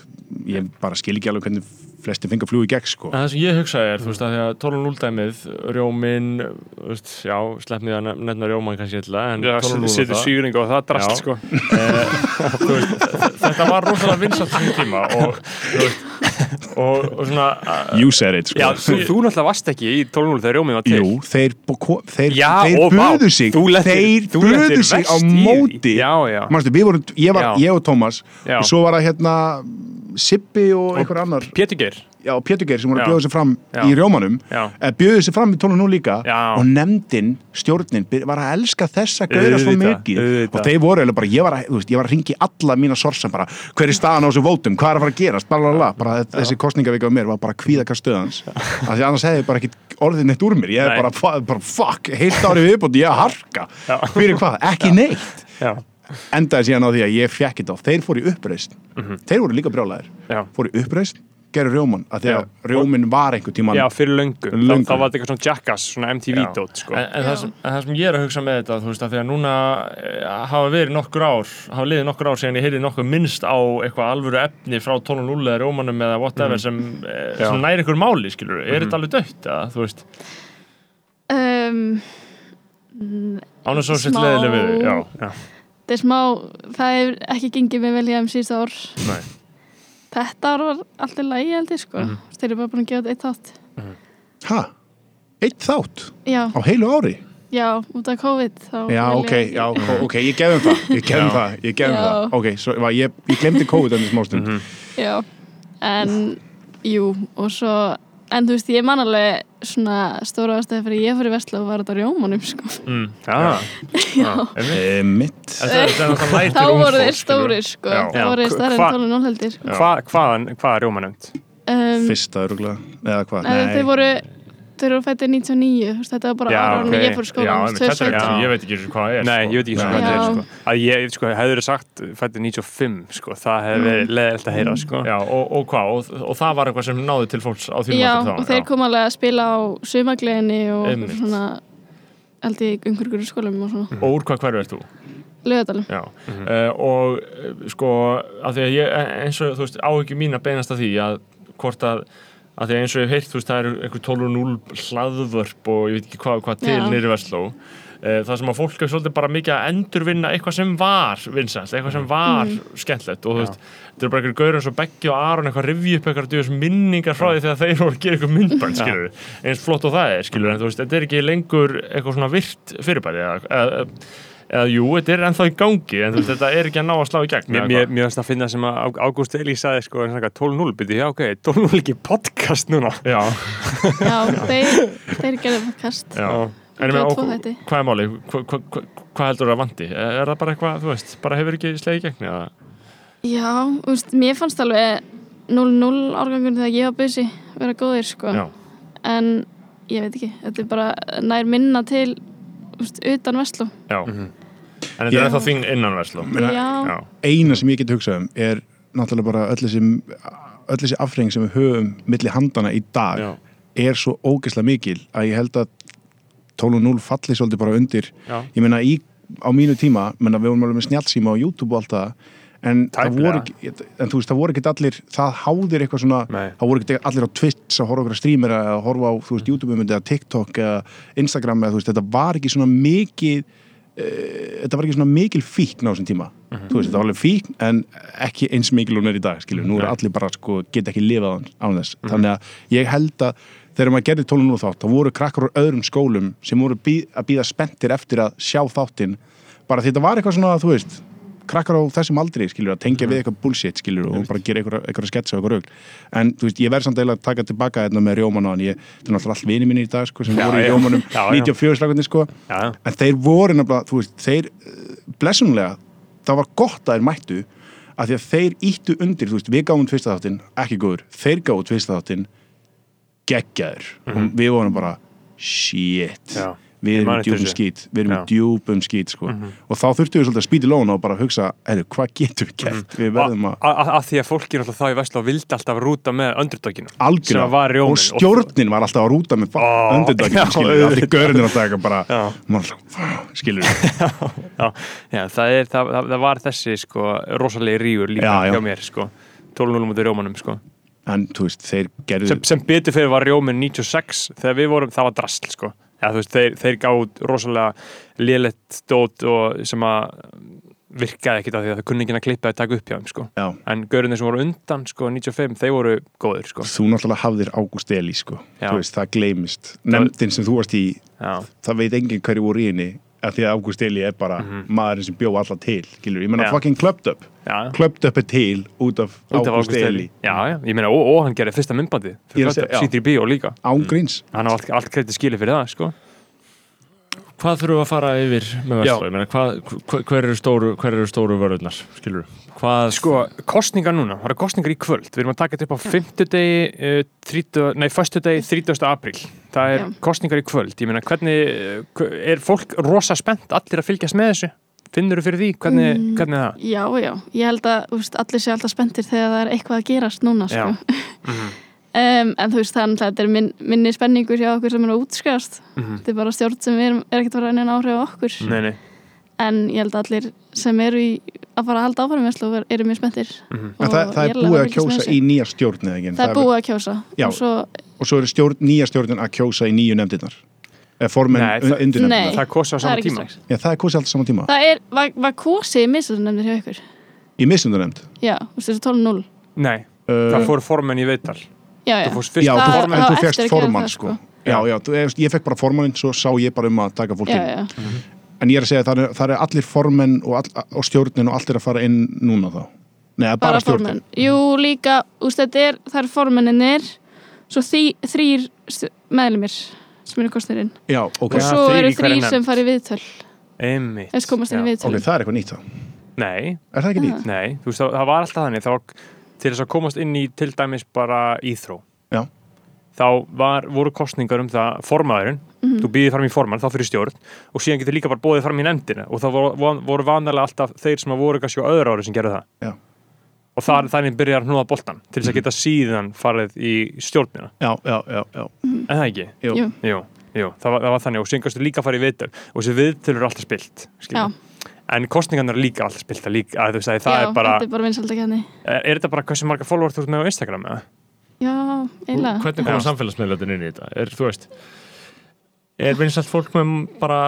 ég bara skil ekki alveg hvernig flesti fengi að fljúi í gegn sko. En það sem ég hugsaði er, þú veist, að því að 12.0 dæmið, rjómin, þú veist, já, sleppnið að nef- nefna rjóman kannski illa, en Já, 12.0 og setur það. sýring og það drast Já. sko. Eh, þú veist, þetta var rosalega vinsalt þessum tíma og, þú veist, og, og svona, að- you said it sko. Já, þú, þú náttúrulega varst ekki í 12.0 þegar Rjómið var til. Jú, þeir, þeir, Já, þeir og vá, buðu sig. Þú lentir- þeir buðu sig á móti. Já, já. Manstu, við vorum, ég, var, ég og Tómas og svo var það hérna Sippi og einhver annar. Pétur Geir. Já, Pétur Geir sem voru að bjóða sig fram Já. í Rjómanum eh, bjóðu sig fram í tónum nú líka Já. og nefndin, stjórnin var að elska þessa gauðra svo mikið. Og þeir voru eiginlega bara, ég var að, þú veist, ég var að ringi alla mína sorsa bara, hver er staðan á þessu vótum, hvað er að fara að gerast? Bara þessi kostningavika á mér var bara kvíðakar stöðans af því annars hefði bara ekki orðið neitt úr mér. Ég hef bara, bara, fuck, heilt árið viðbútt ég að harka, fyrir hvað, ekki neitt. Endaði síðan á því að ég fekk þetta og þeir fóru í uppreist þeir voru líka brjálæðir. Já. fóru í uppreist, gerðu rjóman að því að rjómin var einhver tíman já fyrir löngu. Löngu. Þá, var þetta eitthvað svona jackass, svona MTV-dót sko. en, en, það sem, en það sem ég er að hugsa með þetta, þú veist, að því að núna eh, hafa verið nokkur ár, hafa liðið nokkur ár síðan ég heyrði nokkuð minnst á eitthvað alvöru efni frá 12.0 eða rjómanum eða whatever sem, eh, sem næri ykkur máli, skilur, er þetta alveg dött, eða, þú veist, um, ánum svo sitt leðileg við, já, Já. það er smá, það hefur ekki gengið með velja um síðust ár. Nei. Þetta ár var alltaf lægi held ég sko. Þeir eru bara búin að gefa þetta eitt þátt. Ha, eitt þátt? Já, á heilu ári? Já, út af COVID þá já, ok, ég- já, ok, ég gefum það ég gefum Já. það, ég gefum Já. það. Ok, svo, va, ég, ég glemdi COVID enn í smástund já, en jú, og svo en þú veist, ég man alveg svona stóra ástæði fyrir ég fyrir Vestló var þetta rjómanum sko. Mm. Já, Já, einmitt. e, mitt þá voru þeir stórir sko. Þá voru þeir stærri Hva- en tónu nólheldir Hva, hvaðan, hvað er Rjóma nefnd? um, fyrsta öruglega, eða hvað? Nei, þeir voru þeir eru fættið 99 þú veist, þetta var bara Já, ára ok. ég fór í Já, skólan einmitt, þetta 2017. ekki, Já. ég veit ekki hvað það er Nei, sko. ég veit ekki hvað þetta er sko. að ég, sko, hefur sagt fættið 95, sko, það hefði verið leðilt að heyra, sko Já, og, og hvað, og, og það var eitthvað sem náði til fólks á því Já, og þeir kom alveg að spila á sumagliðinni og Einmitt. svona held ég einhverjur skólum og svona Og úr hvað hverju ert þú? lögadalum Já, uh, og uh, sko, að því að ég, eins og þú veist, áhyggjum mín að beinast að því að hvort að, að því að eins og ég hef heyrt, þú veist, það eru einhver 12.0 hlaðvörp og ég veit ekki hvað, hvað til nýri Vestló. Uh, það sem að fólk er svolítið bara mikið að endurvinna eitthvað sem var vinsælt, eitthvað sem var skemmtlegt og þú veist, þetta er bara einhverjum gauður eins og Beggi og Aron eitthvað rifja upp eitthvað djúðis minningar frá því þegar þeir voru að gera eitthvað myndbænd skilur eins flott og það er skilur en þú veist, þetta er ekki lengur eitthvað svona virt fyrirbæri eða, eða, jú, þetta er ennþá í gangi en þú veist, þetta er ekki að ná að slá í gegn Mér, finnst að finna sem að Ágúst Elí sagði sko en svona 12-0 byrju, já ok, 12-0 ekki podcast núna. Já, Já, þeir, þeir gerðu podcast. Já. En tvo og- hvað er máli? Hvað hva, hva, hvað heldur það vandi? Er, það bara eitthvað, þú veist, bara hefur ekki slegið í gegn? Eða? Já, þú veist, mér fannst alveg 0-0 árgangur þegar ég var busy vera góðir, sko. Já, en ég veit ekki, þetta er bara nær minna til þú veist, utan Vestló. Já En þetta er Meina- Já, Já, eina sem ég get hugsað um er náttúrulega bara öll þessi öll þessi afreng sem við höfum milli handana í dag já, er svo ógeðslega mikil að ég held að 12.0 falli svolítið bara undir. Já, ég meina í, á mínu tíma menna, við vorum alveg með snjálsíma á YouTube og allt það en voru ekki en þú veist, það voru ekki allir, það háðir eitthvað svona Nei. það voru ekki allir á Twitch að horfa okkur að streamera eða horfa á, þú veist, YouTube myndi eða TikTok eða Instagram eða þú veist, þetta var ekki svona mikið þetta var ekki svona mikil fíkn á þessum tíma. Þú veist, þetta var alveg fíkn en ekki eins mikil hún er í dag, skilju, nú er allir bara sko, geta ekki lifað án þess. Þannig að ég held að þegar maður gerði 12 nú þátt, þá voru krakkar úr öðrum skólum sem voru bí, að býða spenntir eftir að sjá þáttinn. Bara því þetta var eitthvað svona, þú veist krakkar á þessum aldri, skilur, að tengja við eitthvað bullshit, skilur, og bara gera eitthvað, eitthvað sketsa og eitthvað rögl, en þú veist, ég verð samt að taka tilbaka þetta með rjóman á hann, ég, þetta er náttúrulega allt vini minni í dag, sko, sem Já, voru í rjómanum Já, já. 94 slagunni, sko, já, en þeir voru nefnilega, þú veist, þeir blessunlega, það var gott að þeir mættu að því að þeir íttu undir, þú veist, við gáum fyrsta þáttinn, ekki góður þeir gáum fyrsta þáttinn geggjaður, og við við erum í djúpum skít. Við erum í djúpum skít, sko. Og þá þurftum við svolítið að spýta í lóna og bara hugsa, hvað getum við gert? Við verðum að því að fólki er þá í Vestló vildi alltaf rúta með rjóminn og stjórnin var alltaf að rúta með við, allir auðvitað. görðin alltaf eitthvað bara, skilur það, það, það, það var þessi sko, rosalegi rígur líka Já, já. hjá mér sko, 12-0 mútið rjómanum sko. en veist, gerðu sem, sem betur fyrir var rjóminn 96 þegar við vorum, það var drasl sko. Já, veist, þeir, þeir gáð rosalega lélegt stót og sem að virkaði ekkit af því að þau kunni ekki að klippa að taka upp hjá þeim sko. en gaurinn sem voru undan sko, 95, þeir voru góðir sko. þú náttúrulega hafðir Ágúst Eli sko. Veist, það gleymist. Nefndin sem þú varst í, já, það veit enginn hverju voru í henni að því að Ágúst Eli er bara maðurinn sem bjó alla til, skilur, ég menna fucking Clubbed Up, já Clubbed Up er til út af Ágúst Eli já, já, ég meina, og, og hann gerði fyrsta myndbandi er. Sýttir í bíó líka ángríns, hann á allt, allt kreiti skili fyrir það sko. Hvað þurfum við að fara yfir með Já. Vestló? Ég meina, hvað, hver, eru stóru, hver eru stóru vörðunar, skilur Hvað, Sko, kostningar núna, það eru kostningar í kvöld Við erum að taka þetta upp á 50 degi uh, 30, nei, föstu degi 30. apríl Það er Já. kostningar í kvöld Ég meina, hvernig, uh, er fólk rosa spennt allir að fylgjast með þessu? Finnur þú fyrir því? Hvernig, Mm. hvernig er það? Já, já, ég held að þú veist, allir sé alltaf spenntir þegar það er eitthvað að gerast núna sko. Já. Mhm. *laughs* um, en þú veist, það er náttúrulega- þetta er minn, minni spenningur hjá okkur sem er að útskast Mhm. þetta er bara stjórn sem er, er ekkert að fara að neina áhrif á okkur Nei, nei en ég held að allir sem eru í, að fara að halda áfram veslu eru mjög spenntir Mhm. en það, það er búið að kjósa í nýja stjórn eða ekki, það er búið að kjósa Já. og svo, og svo er stjórn, nýja stjórnin að kjósa í nýju nefndirnar eða það- undir nefndirnar Það er kosið á það er sama tíma. já, það er kosið alltaf saman tíma, það er, var, var kosið missunarnefndir hjá ykkur? Í missundarnefnd já, þú veist, þessu 12-0 Nei, uh, það fór formenn í veital já, já, Þú fórst fyrst já, Það- þú, formenn en það þú formann það, sko. sko. já, já, þú, ég, ég fekk bara formann svo sá ég bara um að taka fólk já, inn. já. en ég er að segja að það er, það er allir formenn og, all, og stjórnin og allt er að fara inn núna þá. Nei, bara, bara stjórnin. Jú, líka, úst, þetta er, það er formenninir svo þrýr meðlumir sem eru kostnirinn já, ok, og svo eru nefnd. sem fari viðtöl Einmitt þess komast inn í Já. viðtöl ok, það er eitthvað nýtt þá Nei, er það ekki nýtt? nei, þú veist, það, það var alltaf þannig þá, til þess að komast inn í til dæmis bara íþró Já. þá var, voru kostningar um það formaðurinn, Mhm. þú býðið fram í formann þá fyrir stjórn og síðan getur líka bara bóðið fram í nefndina og það voru, voru, vanalega alltaf þeir sem voru kannski á öðru ári sem gerðu það Já. Og þar, þannig byrjar hnúða boltan til þess að geta síðan farið í stjórnina. Já, já, já, já, en það ekki? Jú. Jú. Jú, það, var, það var þannig. Og kannski líka farið í viðtöl. Og þessi viðtöl eru alltaf spilt en kostningarnar eru líka alltaf spilt. Líka, að, veist, að það já, er bara þetta er bara er, er þetta bara hversu marga follower þú ert með á Instagram eða? já, eiginlega. Hvernig koma Já. samfélagsmiðlöðin inn í þetta? Er, þú veist, er vinsalt fólk með bara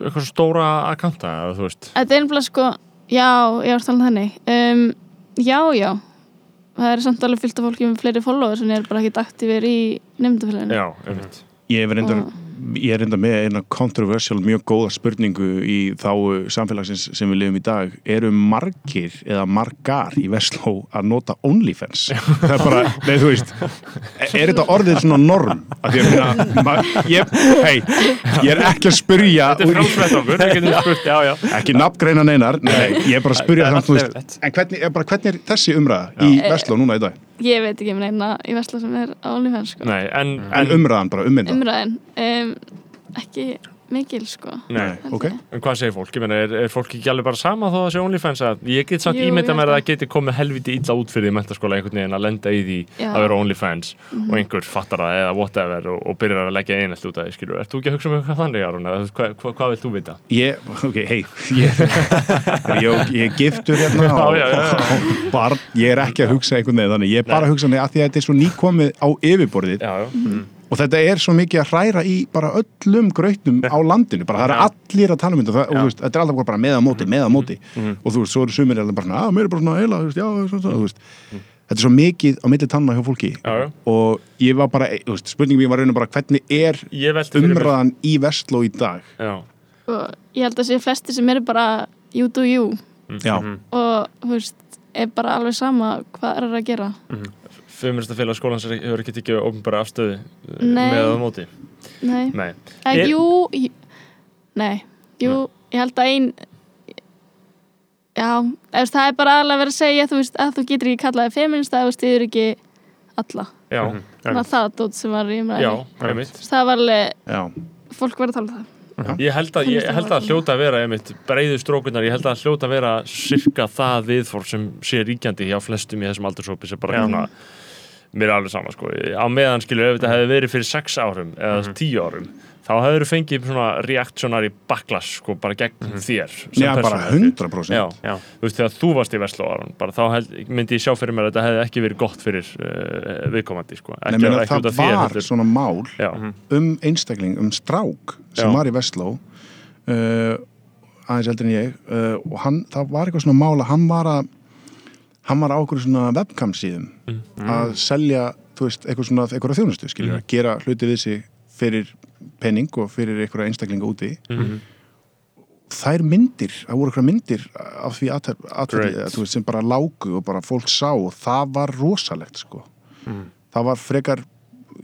eitthvað stóra akkanta, eða þú veist? Þetta er einhverja sko, já, ég var að tala um þannig. Um, Já, já. Það er samt alveg fyllt af fólki með fleiri followers en ég er bara ekki aktífur í nefndafélaginu Já, einmitt. Ég er reyndar, Og- ég er reyndar með eina controversial, mjög góða spurningu í þá samfélagsins sem við lifum í dag. Eru margir eða margar í Vestló að nota OnlyFans? Það er bara, nei þú veist, er þetta orðið svona norm? Að því að minna, ég, hei, ég er ekki að spurja, Þetta er frálsvett okkur, við getum spurt Já, já ekki nafngreina neinar, nei, ég er bara að spurja allt veist, en hvernig, er bara, hvernig er þessi umræða í Vestló núna í dag? Ég veit ekki um neina í Vesla sem er á OnlyFans sko. Nei, en, En umræðan bara, ummynda. Umræðin um, Ekki mikil sko Nei, ok. En hvað segir fólk? Ég meina, er, er fólk ekki alveg bara sama þó að sé OnlyFans að ég get samt Jú, ímynda ég mér að held það geti komið helviti illa út fyrir því mentaskóla einhvern veginn að lenda í því Já. að vera OnlyFans og einhver fattar það eða whatever og, og byrjar að leggja einhvert út af því, skilur. Ert þú ekki að hugsa um eitthvað þannig, Aron? Eða Hvað, hvað, hvað vilt þú vita? Ég, ok, hei ég, ég, ég er giftur hérna og, já, já, já. og barn, ég er ekki að hugsa einhvern veginn þannig, ég er bara að hugsa þannig að því að þetta er svo nýkomið á yfirborðið Já, já. Mm. Og þetta er svo mikið að hræra í bara öllum grautum á landinu, bara það eru allir að tala um þetta. Og, og veist, þetta er alltaf bara með á móti, með á móti. Og þú veist, svo eru sumir alveg bara svona, að mér er bara svona heila, þú veist, já, svona, svona, þú veist. Þetta er svo mikið á milli tanna hjá fólki. Já, já. og ég var bara, þú veist, spurningum ég var raunum bara hvernig er umræðan í Vestló í dag? Og ég held að sé flesti sem eru bara you do you. Já, og þú veist, er bara alveg sama hvað er að gera Feminista félag skólans er- hefur ekki tekið ofnbæra afstöðu eh, Nei. með að móti. Nei, Nei. Eh, Er- jú, jú Nei, jú, ég held að ein Já, ef það er bara aðalega verið að segja þú veist, að þú getur ekki kallaði feminist að þú stiður ekki alla. Já, þannig að það dót sem var í já, umræðinni einmitt. það var alveg, já, fólk var að tala um það. Ég held að, ég held að hljóta að vera einmitt breiðu strókunar, ég held að hljóta að vera cirka það viðfór sem sé ríkjandi hjá flestum í þessum aldurshópi sem bara svona mér er alveg sama sko, á meðan skilur ef þetta hefði verið fyrir sex árum eða tíu árum, þá hefur þú fengið svona reaktionari backlash sko bara gegn þér sem já bara persónu. 100% Já, Já. þú veist þegar þú varst í Vestló Aron, bara þá held, myndi ég sjá fyrir mér að þetta hefði ekki verið gott fyrir uh, viðkomandi sko, Nei, ekki, ekki út það þér var heldur. svona mál Já, um einstakling, um strák sem Já. var í Vestló uh, aðeins eldur en ég uh, og hann, það var eitthvað svona mál að hann var að hann var á okkur svona webcam síðum Mm. að selja, þú veist, eitthvað svona eitthvað þjónustu, skiljur, Mm. að gera hluti við sig fyrir penning og fyrir eitthvað einstaklinga úti Mhm. þær myndir, það voru eitthvað myndir af því þú veist, sem bara lágu og bara fólk sá og það var rosalegt, sko Mm. það var frekar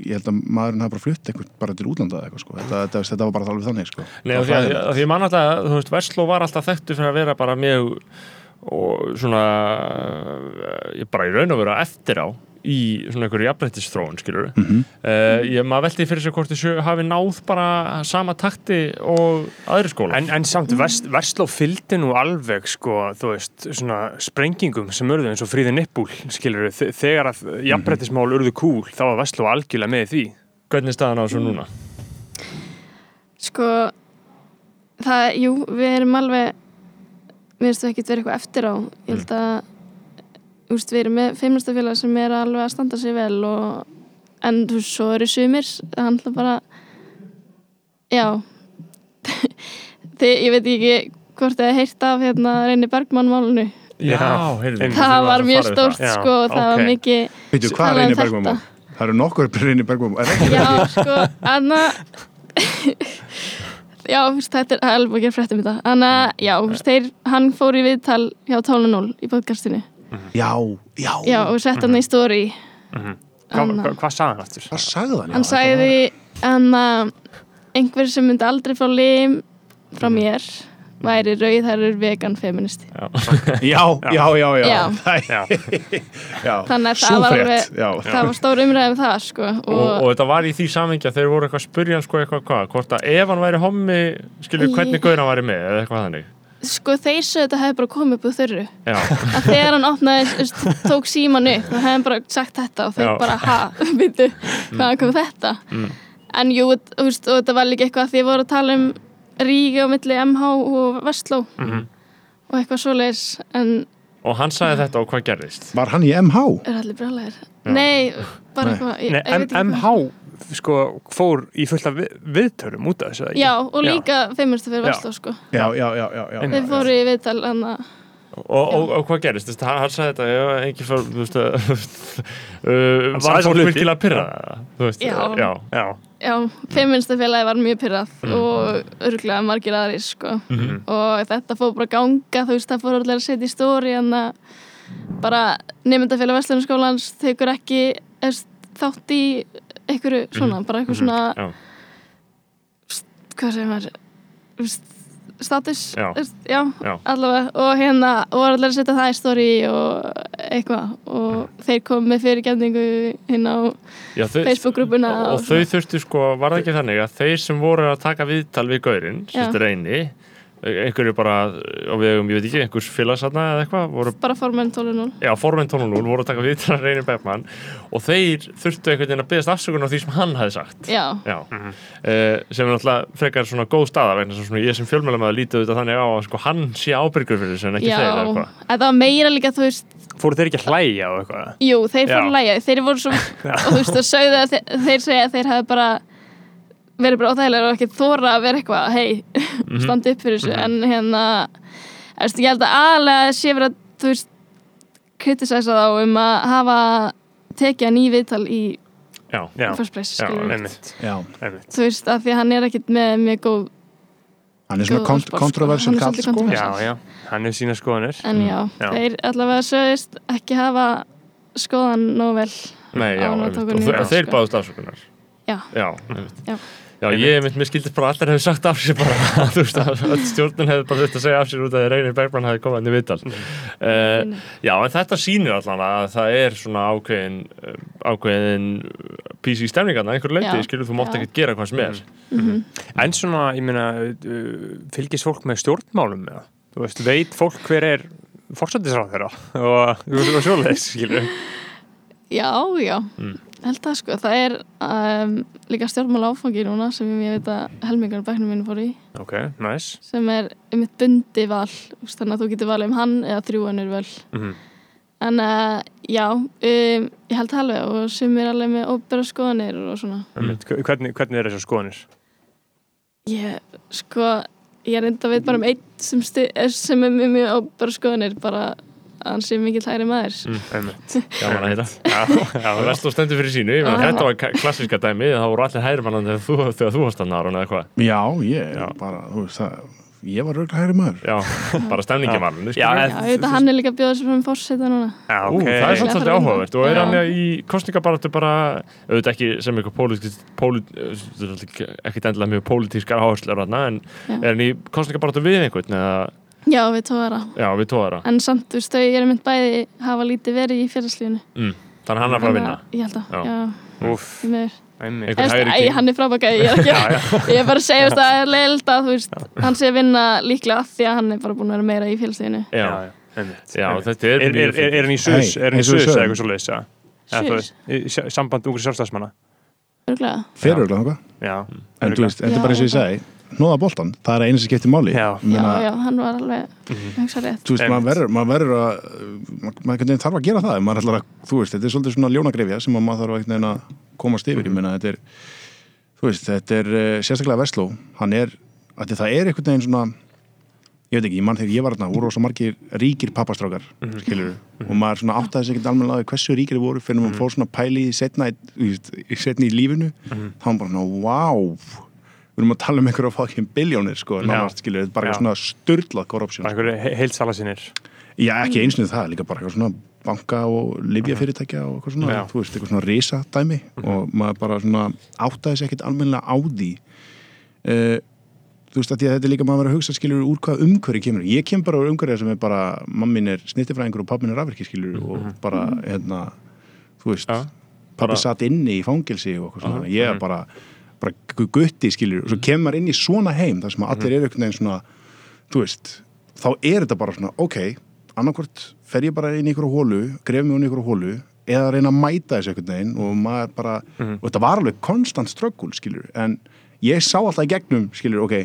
ég held að maðurinn hafa bara flutt eitthvað bara til útlanda eða eitthvað sko. þetta, þetta, þetta var bara alveg þannig sko. Nei, því var að, hræðilegt. að því ég man alltaf, þú veist, Vestló var alltaf þekktu fyrir að vera bara mjög og svona ég bara í raun og vera eftir á í svona einhverju jafnrættisþróun, skilur mm Mhm. ég, maður velti fyrir sig hvort þessu hafi náð bara sama takti og aðri skóla En, en samt, Vest, Vestló fylgdi nú alveg, sko, þú veist, svona sprengingum sem urðu eins og fríði nippúl, skilur þegar að jafnbrettismál urðu kúl, þá var Vestló algjörlega með í því. hvernig er staðan á þessu núna? sko það, jú, við erum alveg við veistum ekki verið eitthvað eftir á. Ég held að þú veist, við erum með feimnastafélag sem er alveg að standa sig vel og en þú veist, svo eru sumir það handla bara já. *laughs* Þið, ég veit ekki hvort þið heirt af hérna Reyni Bergmann málunu Já, heyrðu, það var að mjög stórt Já, sko, það ok. var mikið Veitu, hvað er um Reyni þetta. Bergman mál? Það eru nokkur Reyni Bergman mál. Er ekki Já, sko, Anna *laughs* Já, þetta er alveg ekki að frétta um þetta. Anna, já, þú veist, þeir, hann fór í viðtal hjá 12.0 í podcastinu. Já, já, Já, og sett hann í story. Hva, Anna. hva, hvað sagði hann aftur? Hvað sagði hann? Hann sagði Anna, einhver sem myndi aldrei fá lim frá mér væri rauðhærur vegan feministi. Já, já, já, já, já. Já. Það- *laughs* Já, já. Þannig að það var alveg já. það var stór umræðum það, sko og, og þetta var í því samhengi að þeir voru eitthvað að spurja hann sko eitthvað hvað, hvort að ef hann væri hommi skilur hvernig gaur hann væri með eða eitthvað þannig. Sko þeir sögðu þetta hefði bara komið upp úr þurru. Já, að þegar hann opnaði, tók síman upp þá hefði hann bara sagt þetta og Já. bara ha, býttu, hvaðan kom þetta? En jú, þú veist, og þetta var líka eitthvað að því voru að tala um ríki á milli MH og Vestló og eitthvað svoleiðis en og hann sagði þetta og hvað gerðist Var hann í MH? er allir brálæðir nei, bara Nei. eitthvað ég, Nei, ég ekki MH sko, fór í fullt af við, viðtörum út af þessu ekki? Já, og líka feimurstu fyrir Já. Vestló sko. já, já, já, já, já. Þeir fóru í viðtal hann að og, og, og hvað gerist, þú veist, hann, hann sagði þetta ég var engin fór, þú veist *laughs* uh, var fólk hluti. virkilega að pyrra þú veist, Já. já, Já, Já, feimurstu félagi var mjög pyrrað og örgulega margir aðrir sko. Mhm. og þetta fór bara ganga þú veist, það fór allir að setja í stóri en að bara nefndafélag Vestlunarskólans tekur ekki efst, þátt í einhverju svona, bara eitthvað svona já, hvað segir maður status Já. já, Já. allavega og hérna og var allir að setja það í story og eitthvað og þeir komu með fyrirgefningu hinn á Facebook-grúpuna og, og þau þurftu sko, var það ekki þannig að þeir sem voru að taka viðtal við gaurinn, Já. sérst reyni einhverju bara á vegum, ég veit ekki, einhvers félagsatna eða eitthvað, voru bara formenn 12.0 Já, formenn 12.0 voru að taka viðtal að Reynir Bergman og þeir þurftu einhvern veginn að byggast afsökun á því sem hann hefði sagt. Já, Já, eh, sem er náttúrulega frekar svona góð staða vegna að svona ég sem fjölmjölamæður lítið auðvitað þannig á að sko hann sé ábyrgur fyrir þessu en ekki já. þeir eða eitthvað. Þetta var meira líka þú veist fóru þeir ekki að hlæja á eitthvað? jú, þeir fóru að læja, þeir voru svo *laughs* og þú veist, og sögðu að þeir, þeir segja að þeir hafi bara verið bara óþægilega og ekki þóra að vera eitthvað hei, *laughs* standi upp fyrir þessu en hérna, þú veist, ég held að aðalega sé verið að, þú veist kritisæsa þá um að hafa tekið hann í viðtal í Já, Já, first place, Já, skilur við. einmitt, já. einmitt þú veist, af því að hann er ekkit með mjög góð hann er svona kont sko. kontroversial Hann er sko. Já, hann hefur sína skoðanir en já, Já. þeir allavega sögist ekki hafa skoðan nóg vel nei, já, og, þeir sko. báðust afsökunar Já. Já, einmitt. Já. Já, ég mitt, mér skildist bara allir hefur sagt af sér bara, *laughs* þú veist, að öll stjórnin hefði bara þurft að segja af sér út að Reynir Bergman hefði komað inn í viðtal. Uh, já, en þetta sýnir allan að það er svona ákveðin, eh, ákveðin PC stemningarna, einhver leiti, skilur, þú mátt ekkert gera hvað sem er. En svona, ég meina, uh, fylgist fólk með stjórnmálum með það? Þú veist, veit fólk hver er fórsættisráð þeirra og þú veist, og svoleiðis, skilur já, já, Mm. Held það sko það er um, líka stjórnmála áfangi núna sem ég veit að helmingar bæknum mínu fór í Ok, næs sem er um mitt bundi val þannig að þú getur valið um hann eða þrjú önnur völ Mhm. en uh, já, um, ég held það alveg og sem er alveg með óbera skoðanir og svona Einmitt. Hvernig, hvernig er þessar skoðanir? ég, sko, ég er enda veit bara um einn sem, sti, sem er með mjög óbera skoðanir bara hann sé mikill hægri maður. Einmitt. *laughs* Gaman að heyra. Já, já, Það verðst þú stendur fyrir sínu, þetta var ka- klassíska dæmi, það voru allir hægrimannan þegar þú, þegar þú varst að nára já, ég Já. bara, þú veist það ég var örgulega hægri maður. Já, bara stemningi var hann, hann er líka að bjóða sér fram fórseta núna. Já, Ú, ok. það er svolítið er áhugavert. og er hann í kostningabaratu bara, auðvitað ekki sem eitthvað pólit, ekki endilega mjög pólitískar áherslur hann, en Já. er hann í kostningabaratu við einhvern eða, já, við tóðara já, við tóðara en samt, þú veist, þau eru mynd bæði hafa lítið verið í félagslífinu mm. þannig að hann er að fara að vinna? Ég held að, Já. já, miður einmitt. Hann er frábækæði, ég er ekki *laughs* ég er bara að segja þú veist, að það er leiðilt að þú veist, hann sé að vinna líklega af því að hann er bara búin að vera meira í félagslífinu Já, Já, já, einmitt. Já, þetta er, Er, er, er, er hann í sus, er hann í sus eða eitthvað svoleiðis, já? Eða þú Sus? veist, í s- Samband er nóða boltan, það er einu sem skiptir máli. Já. Ég já, já, hann var alveg hugsa rétt, þú veist, maður verður, maður verður að maður þarf að gera það maður ætlar að, þú veist, þetta er svolítið svona ljónagrefja sem að maður þarf að að komast yfir. Ég meina, þetta er, þú veist, þetta er uh, sérstaklega Vestló, hann er að það er einhvern veginn svona ég veit ekki, ég mann þegar ég var þarna, voru svo margir ríkir pappastrákar, skilur og maður svona áttaði sig ekkert almennilega á því hversu ríkir þeir voru fyrir við erum að tala um einhverja fucking biljónir, sko, nánast, skilur, bara eitthvað svona störtlað korruption, bara einhverju heilsala sinir Já, ekki eins og það, líka bara eitthvað svona banka og livjafyrirtækja og eitthvað svona, Já. þú veist, eitthvað svona risa dæmi og maður bara svona áttaði sér ekkert almennilega á því. Uh, þú veist, að að þetta er líka maður verið að hugsa skilur úr hvað umhverju kemur. Ég kem bara úr umhverju sem er bara mammin er snittifræðingur og pappin er rafverki skilur og bara, hérna þú veist, Já, pappi satt inni í fangilsi og eitthvað svona, ég er bara bara gu- gutti skilur og svo kemur maður inn í svona heim þar sem að allir eru einhvern veginn svona þú veist, þá er þetta bara svona ok, annarkvort fer ég bara inn í einhverju hólu, gref mig inn í einhverju hólu eða reyna að mæta þessu einhvern veginn og maður bara, og þetta var alveg konstant ströggul, skilur, en ég sá alltaf í gegnum, skilur, ok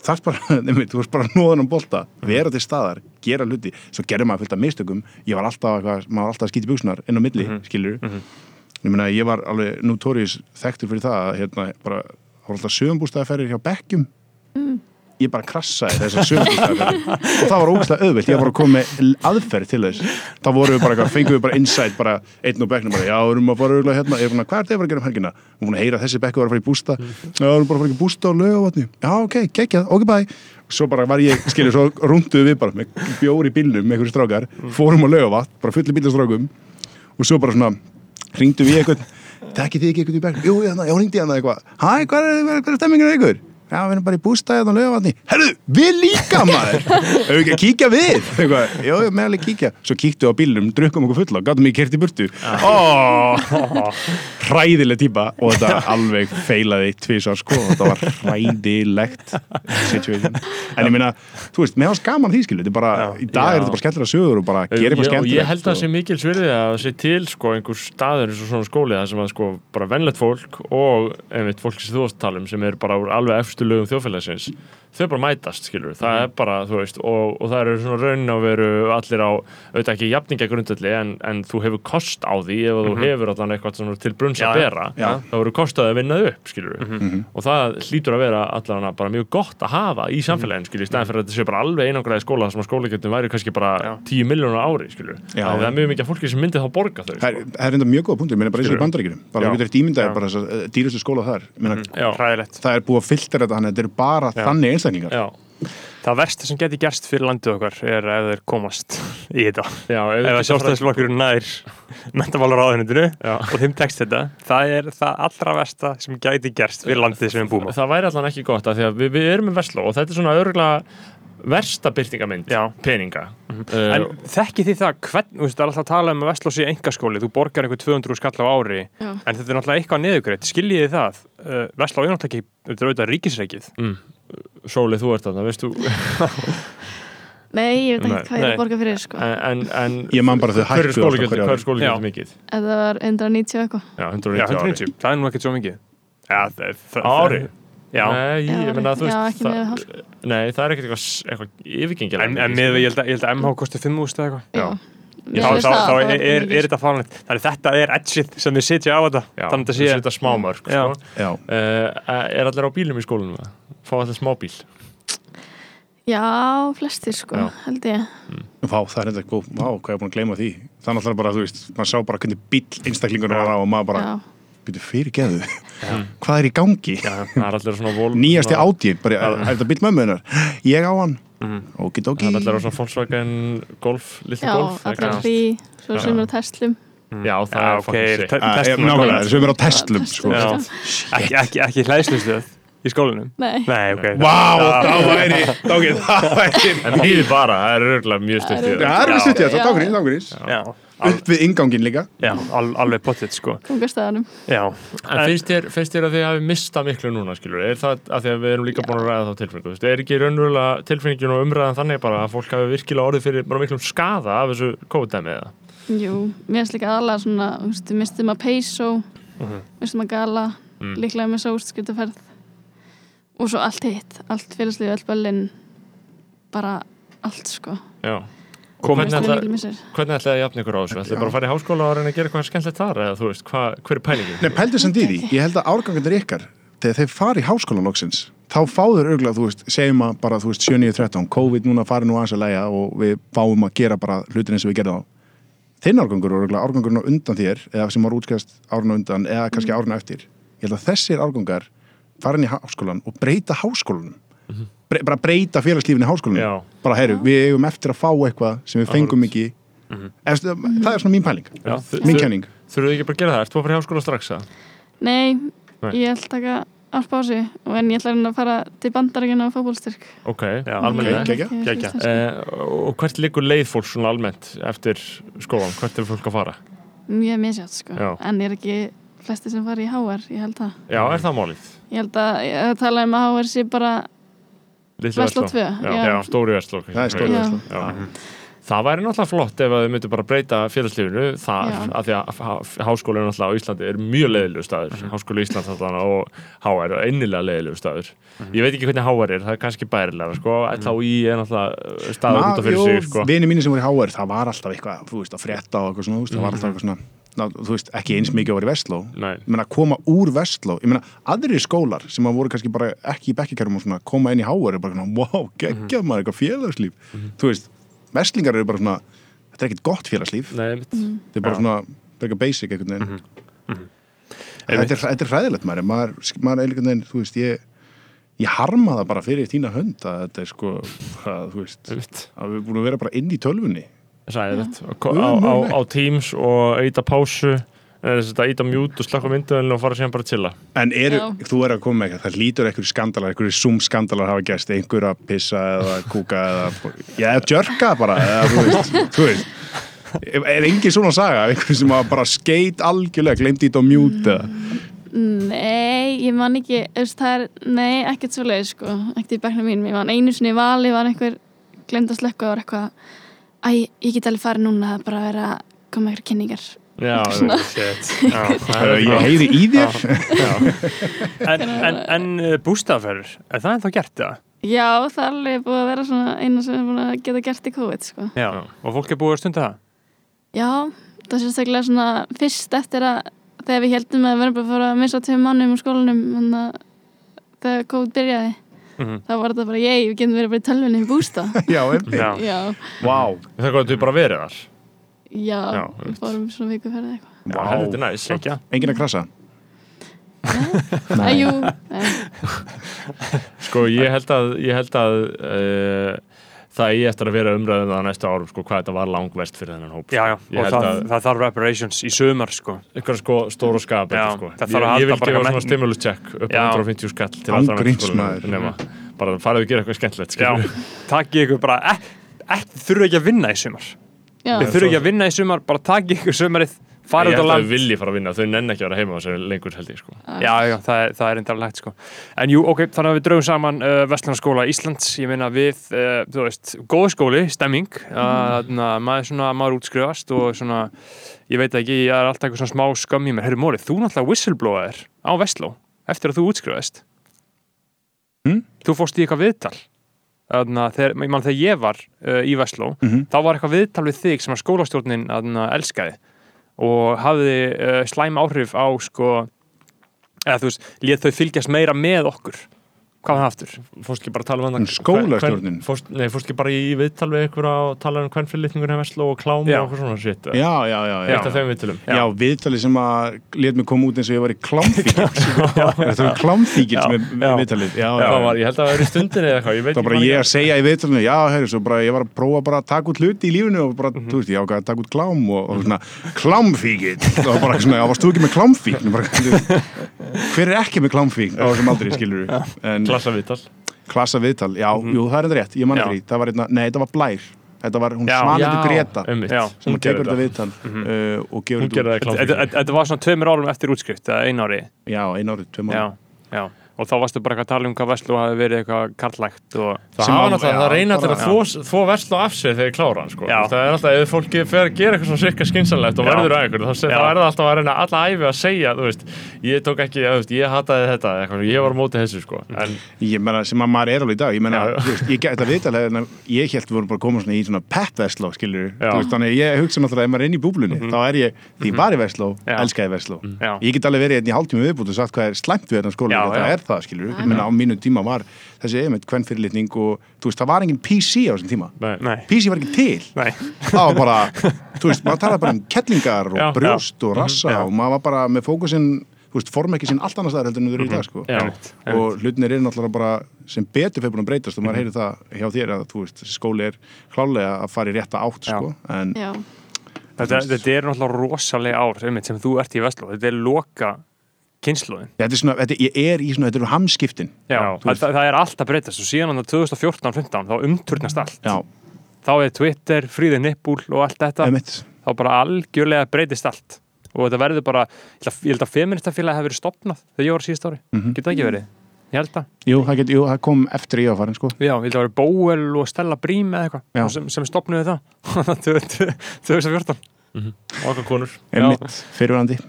þarf bara, *laughs* nefnir, þú veist bara nóðan um bolta, vera til staðar, gera hluti svo gerir maður fullt af mistökum, ég var alltaf maður var alltaf að skýta buksnar inn á milli, skilur ég meina ég var alveg notorious þekktur fyrir það að hérna bara það var alltaf sögumbústæðaferðir hjá bekkjum. Ég bara krassaði þessar sögumbústæðaferðir og það var ógæslega auðvelt, ég var að koma með aðferð til þess, þá við bara eitthvað, fengum við bara insight, bara einn og bekknum bara, já, við erum að fara auðvitað hérna, ég er búin að hvað er þetta að að gera um helgina, búin að heyra að þessi bekku var að fara í bústa, já, við erum bara að fara í bústa og lögavatni, já, ok, geggjað, ok, bye. Svo bara var ég, skilur, svo rúnduðu við bara með bjór í bílnum, með einhverju strákar. Fórum á lögavatn, bara fulli bílastrákum. Og svo bara svona ringdu við eitthvað, tekki þið ekki eitthvað í berg jú, já, já, ringdi hann eitthvað. Hæ, hvað er, er stemmingin ykkur? Já, við erum bara í bústæðið á lögavatni Herru, við líka maður. Hefur ekki að kíkja við? Já, já, meðalegi kíkja. Svo kíktu á bílnum, drukkum okkur fulla kert í burtu. Ó, hræðileg típa. Og þetta alveg feilaði tvisar sko. Þetta var hræðilegt. Situation. En ég meina, þú veist, með hans gaman því skilu Þetta er bara, í dag Já. er þetta bara skemmtilega sögur Og bara gera eitthvað Já, og skemmtilegt ég held að það og- sé mikil svirði að sé til sko einhver staður eins og svona skóli það sem að sko bara vennlegt fólk og einmitt fólk sem þú varst að tala um sem er bara úr alveg efstu lögum þjóðfélagsins þau bara mætast skilur, það Mhm. er bara þú veist og, og það eru svona raun á veru allir á, auðvitað ekki jafninga grundalli en, en þú hefur kost á því ef þú hefur allan eitthvað svona til brunns að bera Mhm. Mhm. þá eru kostaði að vinna það upp skilur og það hlýtur að vera allan bara mjög gott að hafa í samfélaginu skilur, í staðan fyrir að þetta sé bara alveg einangraði skóla sem að skólagetum væri kannski bara Já. 10 miljónar ári skilur Já. það er mjög mikið fólki sem myndi þá borga þau Það er, sko. það er enda mjög góða punktur, ég meina bara eins og í bandaríkjunum bara þú getur eitt ímyndaði bara dýrastu skóla þar ég meina, Já. hræðilegt það er búið að filtera þetta þannig að þetta eru bara Já. þannig einstaklingar Já, það versta sem geti gerst fyrir landið okkar er ef þeir komast í þetta já, ef ef þetta að sjálfstæðisflokkur nær mentamálaráðunitinu Já. og þeim tekst þetta það er það allra versta sem gæti gerst fyrir landið sem við búum á það væri allan ekki gott af því að við, við erum með Vestló og þetta er svona örgulega versta byrtingamynd Já. peninga En uh, þekki því það, hvern, þú veist, það er alltaf að tala um að Vestló sé engaskóli, þú borgar einhver 200 skall á ári, Já. en þetta er náttúrulega eitthvað neðugreitt, skiljiði þið það? Uh, Vestló er náttúrulega ekki, þetta er auðvitað ríkisreikið. mm, Sóli, þú ert þarna, veist þú *laughs* Nei, ég veit ekki hvað ég er að borga fyrir sko. en, en Ég man bara þau hverju hver er skólagjöld Já. mikið? Þetta var 190 og eitthvað Já, 190 Já, ári 190, það er nú ekkert svo mikið. Það, það, ári? Já, Nei, Já, ég meina þú já, veist háskóla. Nei, það er ekkert eitthvað, eitthvað yfirgengilega en, en með, ég held að, ég held að MH kosti 5.000 eða eitthvað. Já. Já. Þá, þá, það- þá það er, er, er þetta fánlegt. Þannig þetta er edgið sem þið sitja á þetta. Já, Þannig að þú þetta sé, setja smámörk Já. sko. Já, uh, Er allir á bílum í skólanum? eða? Fá allir smábíl? Já, flestir sko, Já. held ég Vá, það er þetta góð, vá, hvað ég er búin að gleyma því Það er bara, þú veist, maður sá bara hvernig bíll einstaklingur var á og maður bara, Já, byrju fyrir geðu Hvað er í gangi? Það er allir svona vol Nýjasti átíð, bara, er, er þetta bíll mömmunar? Ég á hann Okidoki Það er allir á svona Volkswagen Golf, já Golf allir eitthvað. því Svo Já. sem er á Teslum Já, það Já, er ok, fucking sick. te- testum Nákvæmlega, sem er á Teslum, sko Já. Ekki, ekki, ekki hlæðslustöð í skólanum. Nei, Nei, ok. Vá, það væri, ok, það væri En það bara, það er örgulega mjög stutt í Það er- Já, það það er við stutt í þetta, Já. Upp við ingangin líka já al, alveg pottitt, sko. En finnst þér, finnst þér að þið hafi mistað miklu núna, skilur? Er það að því að við erum líka búin að ræða þá tilfinningu? Er ekki raunverulega tilfinningin og umræðan þannig bara að fólk hafi virkilega orðið fyrir bara miklum skada af þessu COVID-dæmi eða? Jú, mér finnst líka aðalega svona þú veist, við mistum að peyso mistum að gala, Mm. líklega með sástskiptaferð og svo allt hitt allt félagslífi, öll böllin bara allt sko Já. Hvernig ætlaði að jafna ykkur á þessu? Ætlaði bara að fara í háskóla og reyna að gera eitthvað skemmtilegt þar eða þú veist, hva, hver er pælingin? Nei, pældu sem dýri, ég held að árgangandir ykkar þegar þeir fari í háskólan loksins þá fáður örgulega, þú veist, segjum að bara, þú veist, 7-9-13, COVID núna fari nú aðeins að læja og við fáum að gera bara hlutin eins og við gerðum á þinn árgangur og örgulega árgangurinn á undan þér eða sem var útskæðast árun á undan eða kannski árun á eftir. Ég held að þessir árgangar fara inn í háskólan og breyta háskólanum Bre bara breyta félagslífinni í háskólanum Já. bara, heyru, við eigum eftir að fá eitthvað sem við fengum ekki Eftir, það er svona mín pæling, Já, mín kenning Þurfuðu ekki bara að gera það? Ertu að fara í háskóla strax að? Nei, Nei. ég ætla að taka allt pási og en ég ætla að að fara til bandaríkina á fótbólstyrk Ok, Já, almennilega. ok. Geggjað. Eh, og hvert liggur leið fólk svona almennt eftir skólan? Hvert er fólk að fara? Mjög misjátt sko Já. en ég er ekki flesti sem fara í HR, ég held það Já, er það málið? Ég held að, ég tala um að HR sé bara Já. já, stóri það er versla. Já. Það væri náttúrulega flott ef að þau myndu bara breyta félagslífinu. Þar, Já. af því að h- háskóli er náttúrulega á Íslandi er mjög leiðilegu staður, háskóli Íslands náttúrulega og HR er einilega leiðilegu staður. Ég veit ekki hvernig HR er, það er kannski bærilega sko, LHI er náttúrulega staður út af fyrir sig sko. Vini mínir sem voru í HR, það var alltaf eitthvað, þú veist, að frétta og eitthvað svona, það var alltaf eitthvað svona ná, þú veist, ekki eins mikið að vera í Vestló. Ég meina, koma úr Vestló. Ég meina, aðrir skólar sem að voru kannski bara ekki í bekkikarum og svona, koma inn í háar er bara svona, wow, geggjað maður, eitthvað félagslíf. Þú veist, Vestlingar eru bara svona þetta er ekkit gott félagslíf. Nei, mitt þetta er bara svona, bara eitthvað basic einhvern veginn. Einmitt. þetta er, þetta er hræðilegt maður. Maður, maður er einhvern veginn, þú veist, ég ég harma það bara fyrir þína hönd að þetta er sko, að, þú veist að við erum búin að vera bara inn í tölvunni Sæðilegt á, á, á Teams og eita pásu eða þess að íta mute og slakka mynduðin og fara síðan bara að chilla En eru, Já. þú er að koma með eitthvað, það lítur einhverju skandalar, einhverju zoom skandalar hafa gæst, einhver að pissa eða kúka eða, já, eða djörka bara, eða þú veist, þú veist. Er engin svona saga, af einhverju sem að bara skeit algjörlega, glemt ít á mjúta? Nei, ég man ekki, það er, nei, ekkert svo leið, sko, ekkert í bekknum mínum. Ég man einu sinni vali, var einhver glemt að slökka og var eitthvað, æ, ég get alveg farið núna, það er bara að vera að koma eitthvað kynningar. Já, *laughs* Svona. Shit. Já, *laughs* það er ég heyri í þér. *laughs* En, en, en uh, bústaðferður, er það ennþá gert það? Já, það er alveg búið að vera svona eina sem er búin að geta gert í COVID, sko. Já. Og fólk er búið að stunda það? Já, það er sérstaklega svona fyrst eftir að þegar við heldum að við verðum bara að fara að missa tveim mannum úr skólanum þannig að þegar COVID byrjaði Mhm. þá var þetta bara ég, við getum verið bara í tölvunni í bústa *laughs* Já. Já, Vá. Það gott við bara verið þar. Já, Já, við fórum svona viku fyrir eitthvað. Já, helviti næs samt. Ekki, Engin að krasa? Æ, jú, *laughs* nei, Sko, ég held að, ég held að uh, það eigi eftir að vera umræðum það næstu árum, sko, hvað þetta var langvest fyrir þennan hóp Já, já, Ég og það, að það þarf reparations í sömar, sko. ykkur sko stóru skap Já, sko. það þarf að ég, halda ég vil bara gefa eitthvað svona stimulus check upp á Já. 150 skall til menntaskóla maður. nema, bara farið að gera eitthvað skemmtilegt Já, takk ykkur bara, ekki, ekki þurfu ekki að vinna í sumar. já, Þið þurfu ekki að vinna í sumar, bara takk ykkur sumarið, ég farið út á held að land. þau vilji fara að vinna, þau nenn ekki að vera heima á sér lengur held ég sko. Já, já, það er, það er enda hægt sko. En jú, ok, þannig að við draugum saman uh, Vestlandskóla Íslands, ég meina við uh, þú veist, góð skóli, stemming mm. maður svona, maður útskrifast og svona, ég veit ekki ég er alltaf eitthvað svona smá skömm í mér, herru Móri þú náttúrulega whistleblower á Vestló eftir að þú útskrifast Mm? Þú fórst í eitthvað viðtal þegar, ég man þegar ég var uh, í Vestló, Mhm. þá var eitthvað viðtal við þig sem að skólastjórnin að elskaði og hafði uh, slæm áhrif á sko eða þú veist, lét þau fylgjast meira með okkur hvað var það aftur? fórst ekki bara að tala um En skólastjórnin? nei, fórst ekki bara í viðtal við ykkur að tala um hvern fyrirlitningur hefur Vestló og klám Já. og eitthvað svona shit? Já, já, já. já. eitt af þeim viðtalum Já, viðtali sem að let mig koma út eins og ég var í klámfíkil *laughs* Þetta var klámfíkil sem er já. viðtalið Já, já, það var, ég held að það var í stundinni eða eitthvað ég veit Það var bara ég að segja í viðtalinu, já, herri, svo bara ég var að prófa bara að taka út hluti í lífinu og bara, þú veist, ég ákvað að taka ekki ekki klassa viðtal klassa viðtal, já, jú, það er þetta rétt ég Já. því, það var einna, nei, þetta var blær. Þetta var, hún svanandi Greta. Já, sem hún tekur gerir þetta viðtal uh, og gefur þetta út Þetta þetta var svona tveimur árum eftir útskrift eða einu ári? Já, tvö já, mánu já. Og þá varstu bara eitthvað að tala um hvað Vestló hafi verið eitthvað karlægt og Það að- reyna bara- að þvo, þvo verslu af sig þegar ég klára hann sko. Það er alltaf, ef fólki fer að gera eitthvað svona sirka skynsanlegt og verður að einhverju, þá, er það alltaf að reyna alla æfi að segja, þú veist, ég tók ekki, þú veist, ég hataði þetta, eitthvað, ég var á móti þessu, sko. En ég meina, sem að maður er alveg í dag ég veist, ég get þetta viðtal hérna, ég held við vorum bara að koma svona í svona pepp-versló skilur, Já. þú veist, þannig að ég hugsa náttúrulega ef maður er er Já. Já. er Já, það já. er skilur, ég meina á mínu tíma var þessi einmitt hvern fyrirlitning og þú veist, það var engin PC á þessum tíma nei, nei, PC var ekki til nei, það var bara, þú veist, maður talaði bara um kettlingar og Já, brjóst og rassa já. og maður var bara með fókusinn þú veist, form ekki sinn allt annars staðar heldur en þau eru í dag sko. Já. einmitt, og hlutinir eru náttúrulega bara sem betur fyrir búin að breytast og maður heyri það hjá þér að þú veist, skóli er klálega að fara í rétta átt Já. sko. en já, þetta, þetta er náttúrulega rosalega ár einmitt, sem þú ert í Vestló, þetta er loka kynnslóðin þetta er svona, þetta, ég er í svona, þetta eru hamskiptin. Já, það, það, það er allt að breytast og síðan á 2014-15 þá umturnast allt. Já, þá er Twitter, fríði nippúl og allt þetta þá bara algjörlega breytist allt. Og þetta verður bara, ég held að- feministafélag hefur verið stopnað þegar ég var síðust ári mm Mhm. getur það ekki verið, ég held að jú, það, get, jú, það kom eftir ég á farin sko. já, ég held að verið Bóel og Stella Brím eða eitthvað sem, sem stopnuðu það. *laughs* 2014 okkar konur. einmitt, fyrirvændi *laughs*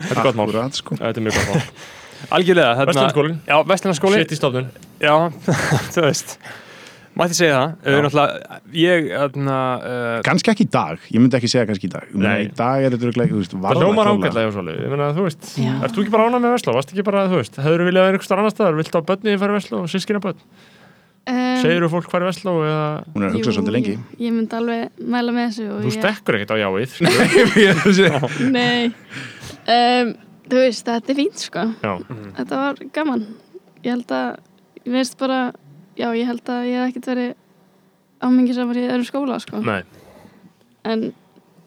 Þetta er gott mál. Sko. Þetta er mjög gott mál. algjörlega, já, Vestlandskóli Sitt í stofnun. já, *laughs* þú veist. Mætti segja það, náttúrulega, ég, þarna, uh, kannski ekki í dag, ég myndi ekki segja kannski í dag. Nei. í dag er þetta örugglega, þú veist, Það hljómar ágætlega ég meina, þú veist, Já. ert þú ekki bara ánað með Vestló, varst ekki bara, þú veist, hefur viljað vera einhver starf annar staðar, vilt á börni í Vestló, sískina börn, um, segir þú fólk hvar í Vestló eða, hún er að hugsa svolítið lengi. Ég, ég myndi alveg mæla með þessu og þú ég, stekkur ekkert á jáið, skilur. Nei um, Þú veist, þetta er fínt sko. Já, Þetta var gaman. Ég held að, ég veist bara Já, ég held að ég hef ekkert verið ámingisamar í öðrum skóla sko. Nei, En,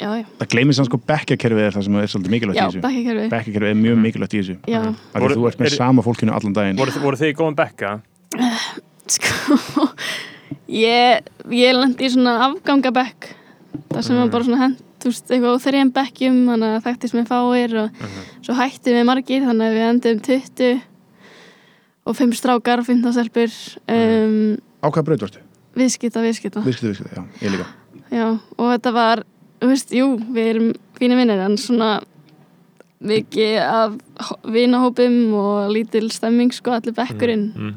já, já. Það gleymið sann sko bekkjakerfið er það sem er svolítið mikilvægt Já, í þessu. bekkakerfi bekkjakerfið er mjög mikilvægt í þessu. Já, þú ert með er- sama fólkinu allan daginn. voru, voru þið í góðan bekka? Sko Ég, ég lendi í svona afgangabekk Það sem var bara svona hent Þú veist, eitthvað á þrejum bekkjum Þannig að þekktist með fáir og svo hættum við margir Þannig að við endum 20 og 5 strákar og 15 stelpur um, á hvað braut varstu? Viðskipta, viðskipta Viðskipti, viðskipti, já, ég líka Já, og þetta var, þú veist, jú, við erum fínir vinnir en svona mikið af hó- vinahópum og lítil stemming, sko, allir bekkurinn. mm.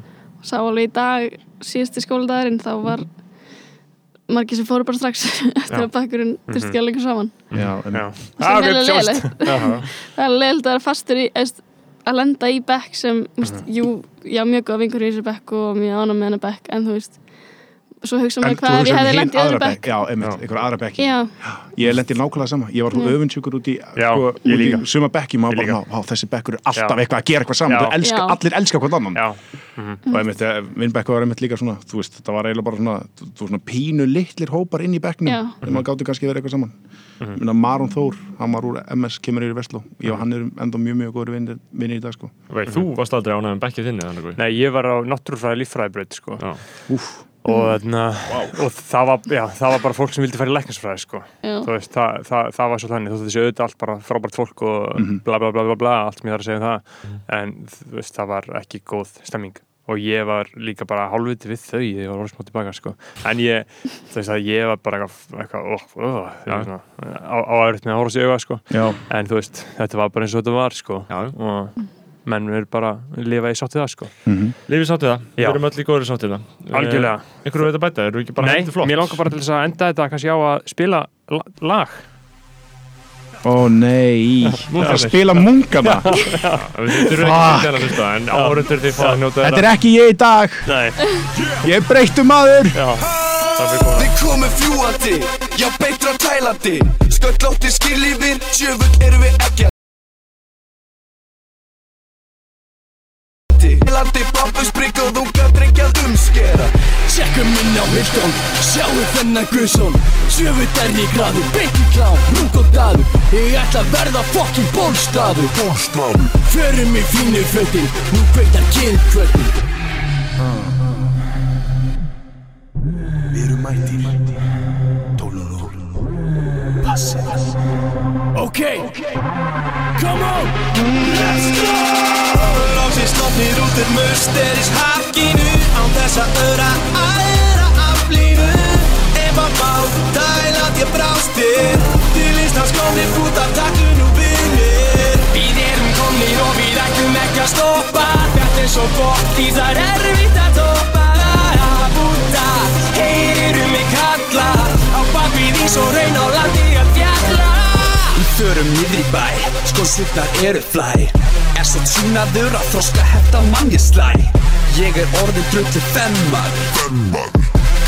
Sá alveg í dag, síðasti skóladagurinn, þá var margir sem fóru bara strax *laughs* eftir að bekkurinn þurfti ekki að lengur saman. já, en, Já. Er leiðilegt. Já. Það er leiðilegt að vera fastur í, eðst, að lenda í bekk sem, þú veist, jú, já, mjög góða vinkur í þessu bekk og mjög ánum með hennar bekk, en þú veist, svo hugsa mér þú hvað ef hugsa ég um hefði lendið í öðru aðra bekk. bekk. Já, einmitt, einhver aðra bekki Já, ég lendi nákvæmlega sama, ég var svona Já. öfundsjúkur út í, Já, sko, ég suma bekki, maður Ég bara, líka. ná, þessi bekkur er alltaf Já. eitthvað að gera eitthvað saman, allir elska hvern annan. Já. og einmitt, eh, vinnbekku var einmitt líka svona þú veist, þetta var eiginlega bara svona, svona pínu litlir hópar inn í bekknum þegar maður gátti kannski verið eitthvað saman. -hmm. Maron Þór, hann var úr MS kemur yfir Vestló, ég og hann erum enda mjög mjög góður vinnir, sko. Já. Úf, Og, og það, var, já, það var bara fólk sem vildi fara í læknisfræði, sko. veist, það, það, það var svo þannig, þú veist, þessi auðvitað allt bara frábært fólk og bla bla bla bla bla, allt sem ég þarf að segja um það, en þú veist, það var ekki góð stemming. Og ég var líka bara hálfviti við þau þegar ég var orðið smá tilbaka, sko, en ég, veist að ég var bara eitthvað, ó, Já. svona, á, á aðrið með að horfa sig auga, sko, já, en þú veist, þetta var bara eins og þetta var, sko, og menn er bara að lifa í sáttið það, sko. mm Lífið sáttið það, við erum öll í góður sáttið það. Algjörlega. Einhverju veit að bæta, eru ekki bara Nei, heldur flott? mér langar bara til þess að enda þetta kannski á að spila la lag. ó nei. Múngana. að spila mungana Við að þetta þið er ekki ég í dag, Nei, ég er breyttu maður. Við komum fljúandi, já beitra tælandi. Sköllótti skilífin, sjöfull erum við ekki pappusbrygg og þú gæt ekki að umskera. Tjekkum inn á Hilton, sjáu þennan er í graðu, beint í klám, rúk og daður Ég ætla að verða fokkin Bólstaður Förum í fínu fötin, nú kveitar kynnkvötin Við erum mættir. 12.0 Passið Ok, come on, let's go! Lóksins slotnir út úr musteris hakkinu Án þess að öra aðra aflínu Ef að má tælat ég brástir Til Íslands komnir út af taklun og vinnir Við erum komnir og við ætlum ekki að stoppa. Þetta er svo gott því það er erfitt að toppa. Að búta, heyrirum mig kalla? Á bakvið ís og raun á landi að fjalla. Við förum niður í bæ, sko sittar eru flæ. Er svo tjúnaður að þroska hefta mann ég slæ. Ég er orðin drullu femmar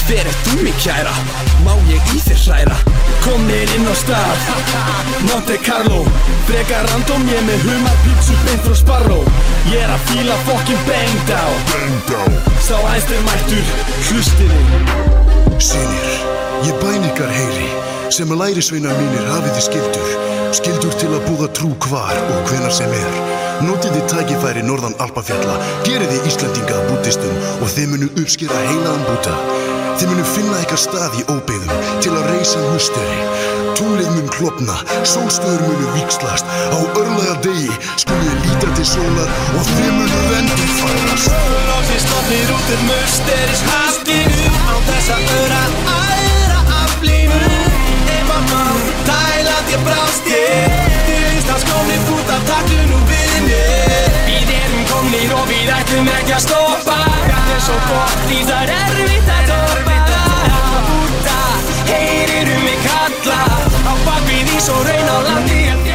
Hver er þú mig kæra? Má ég í þér hræra? Komnir inn á stað. Monte Carlo Frekar random ég með humar pítsu beint frá Sparrow. Ég er að fíla fokkin banged á Sá æstir mættur, hlustiði Sinir, ég bæn ykkar heyri sem að lærisveinar mínir hafið þið skildur skildur til að búða trú hvar og hvenar sem er. Notið þið tækifæri norðan Alpafjalla gerið þið Íslandinga að bútistum og þið munu uppskera heilaðan búta. Þið munu finna ykkar stað í óbyggðum til að reysa musteri. Tunglið mun klopna, sólstöður munu vikslast Á örlega degi skulið líta til sólar og þið munu rendi færast Lóksins slotnir út úr musteris haskinu Án þess að öra. aðra ég brást ég. Þið veist að skónir búta taklu nú við mér Við erum komnir og við ætlum ekki að stoppa. Þetta er svo gott því það er erfitt að torpa Búta, heyrir um mig kalla. Á bakvið ís og raun á landi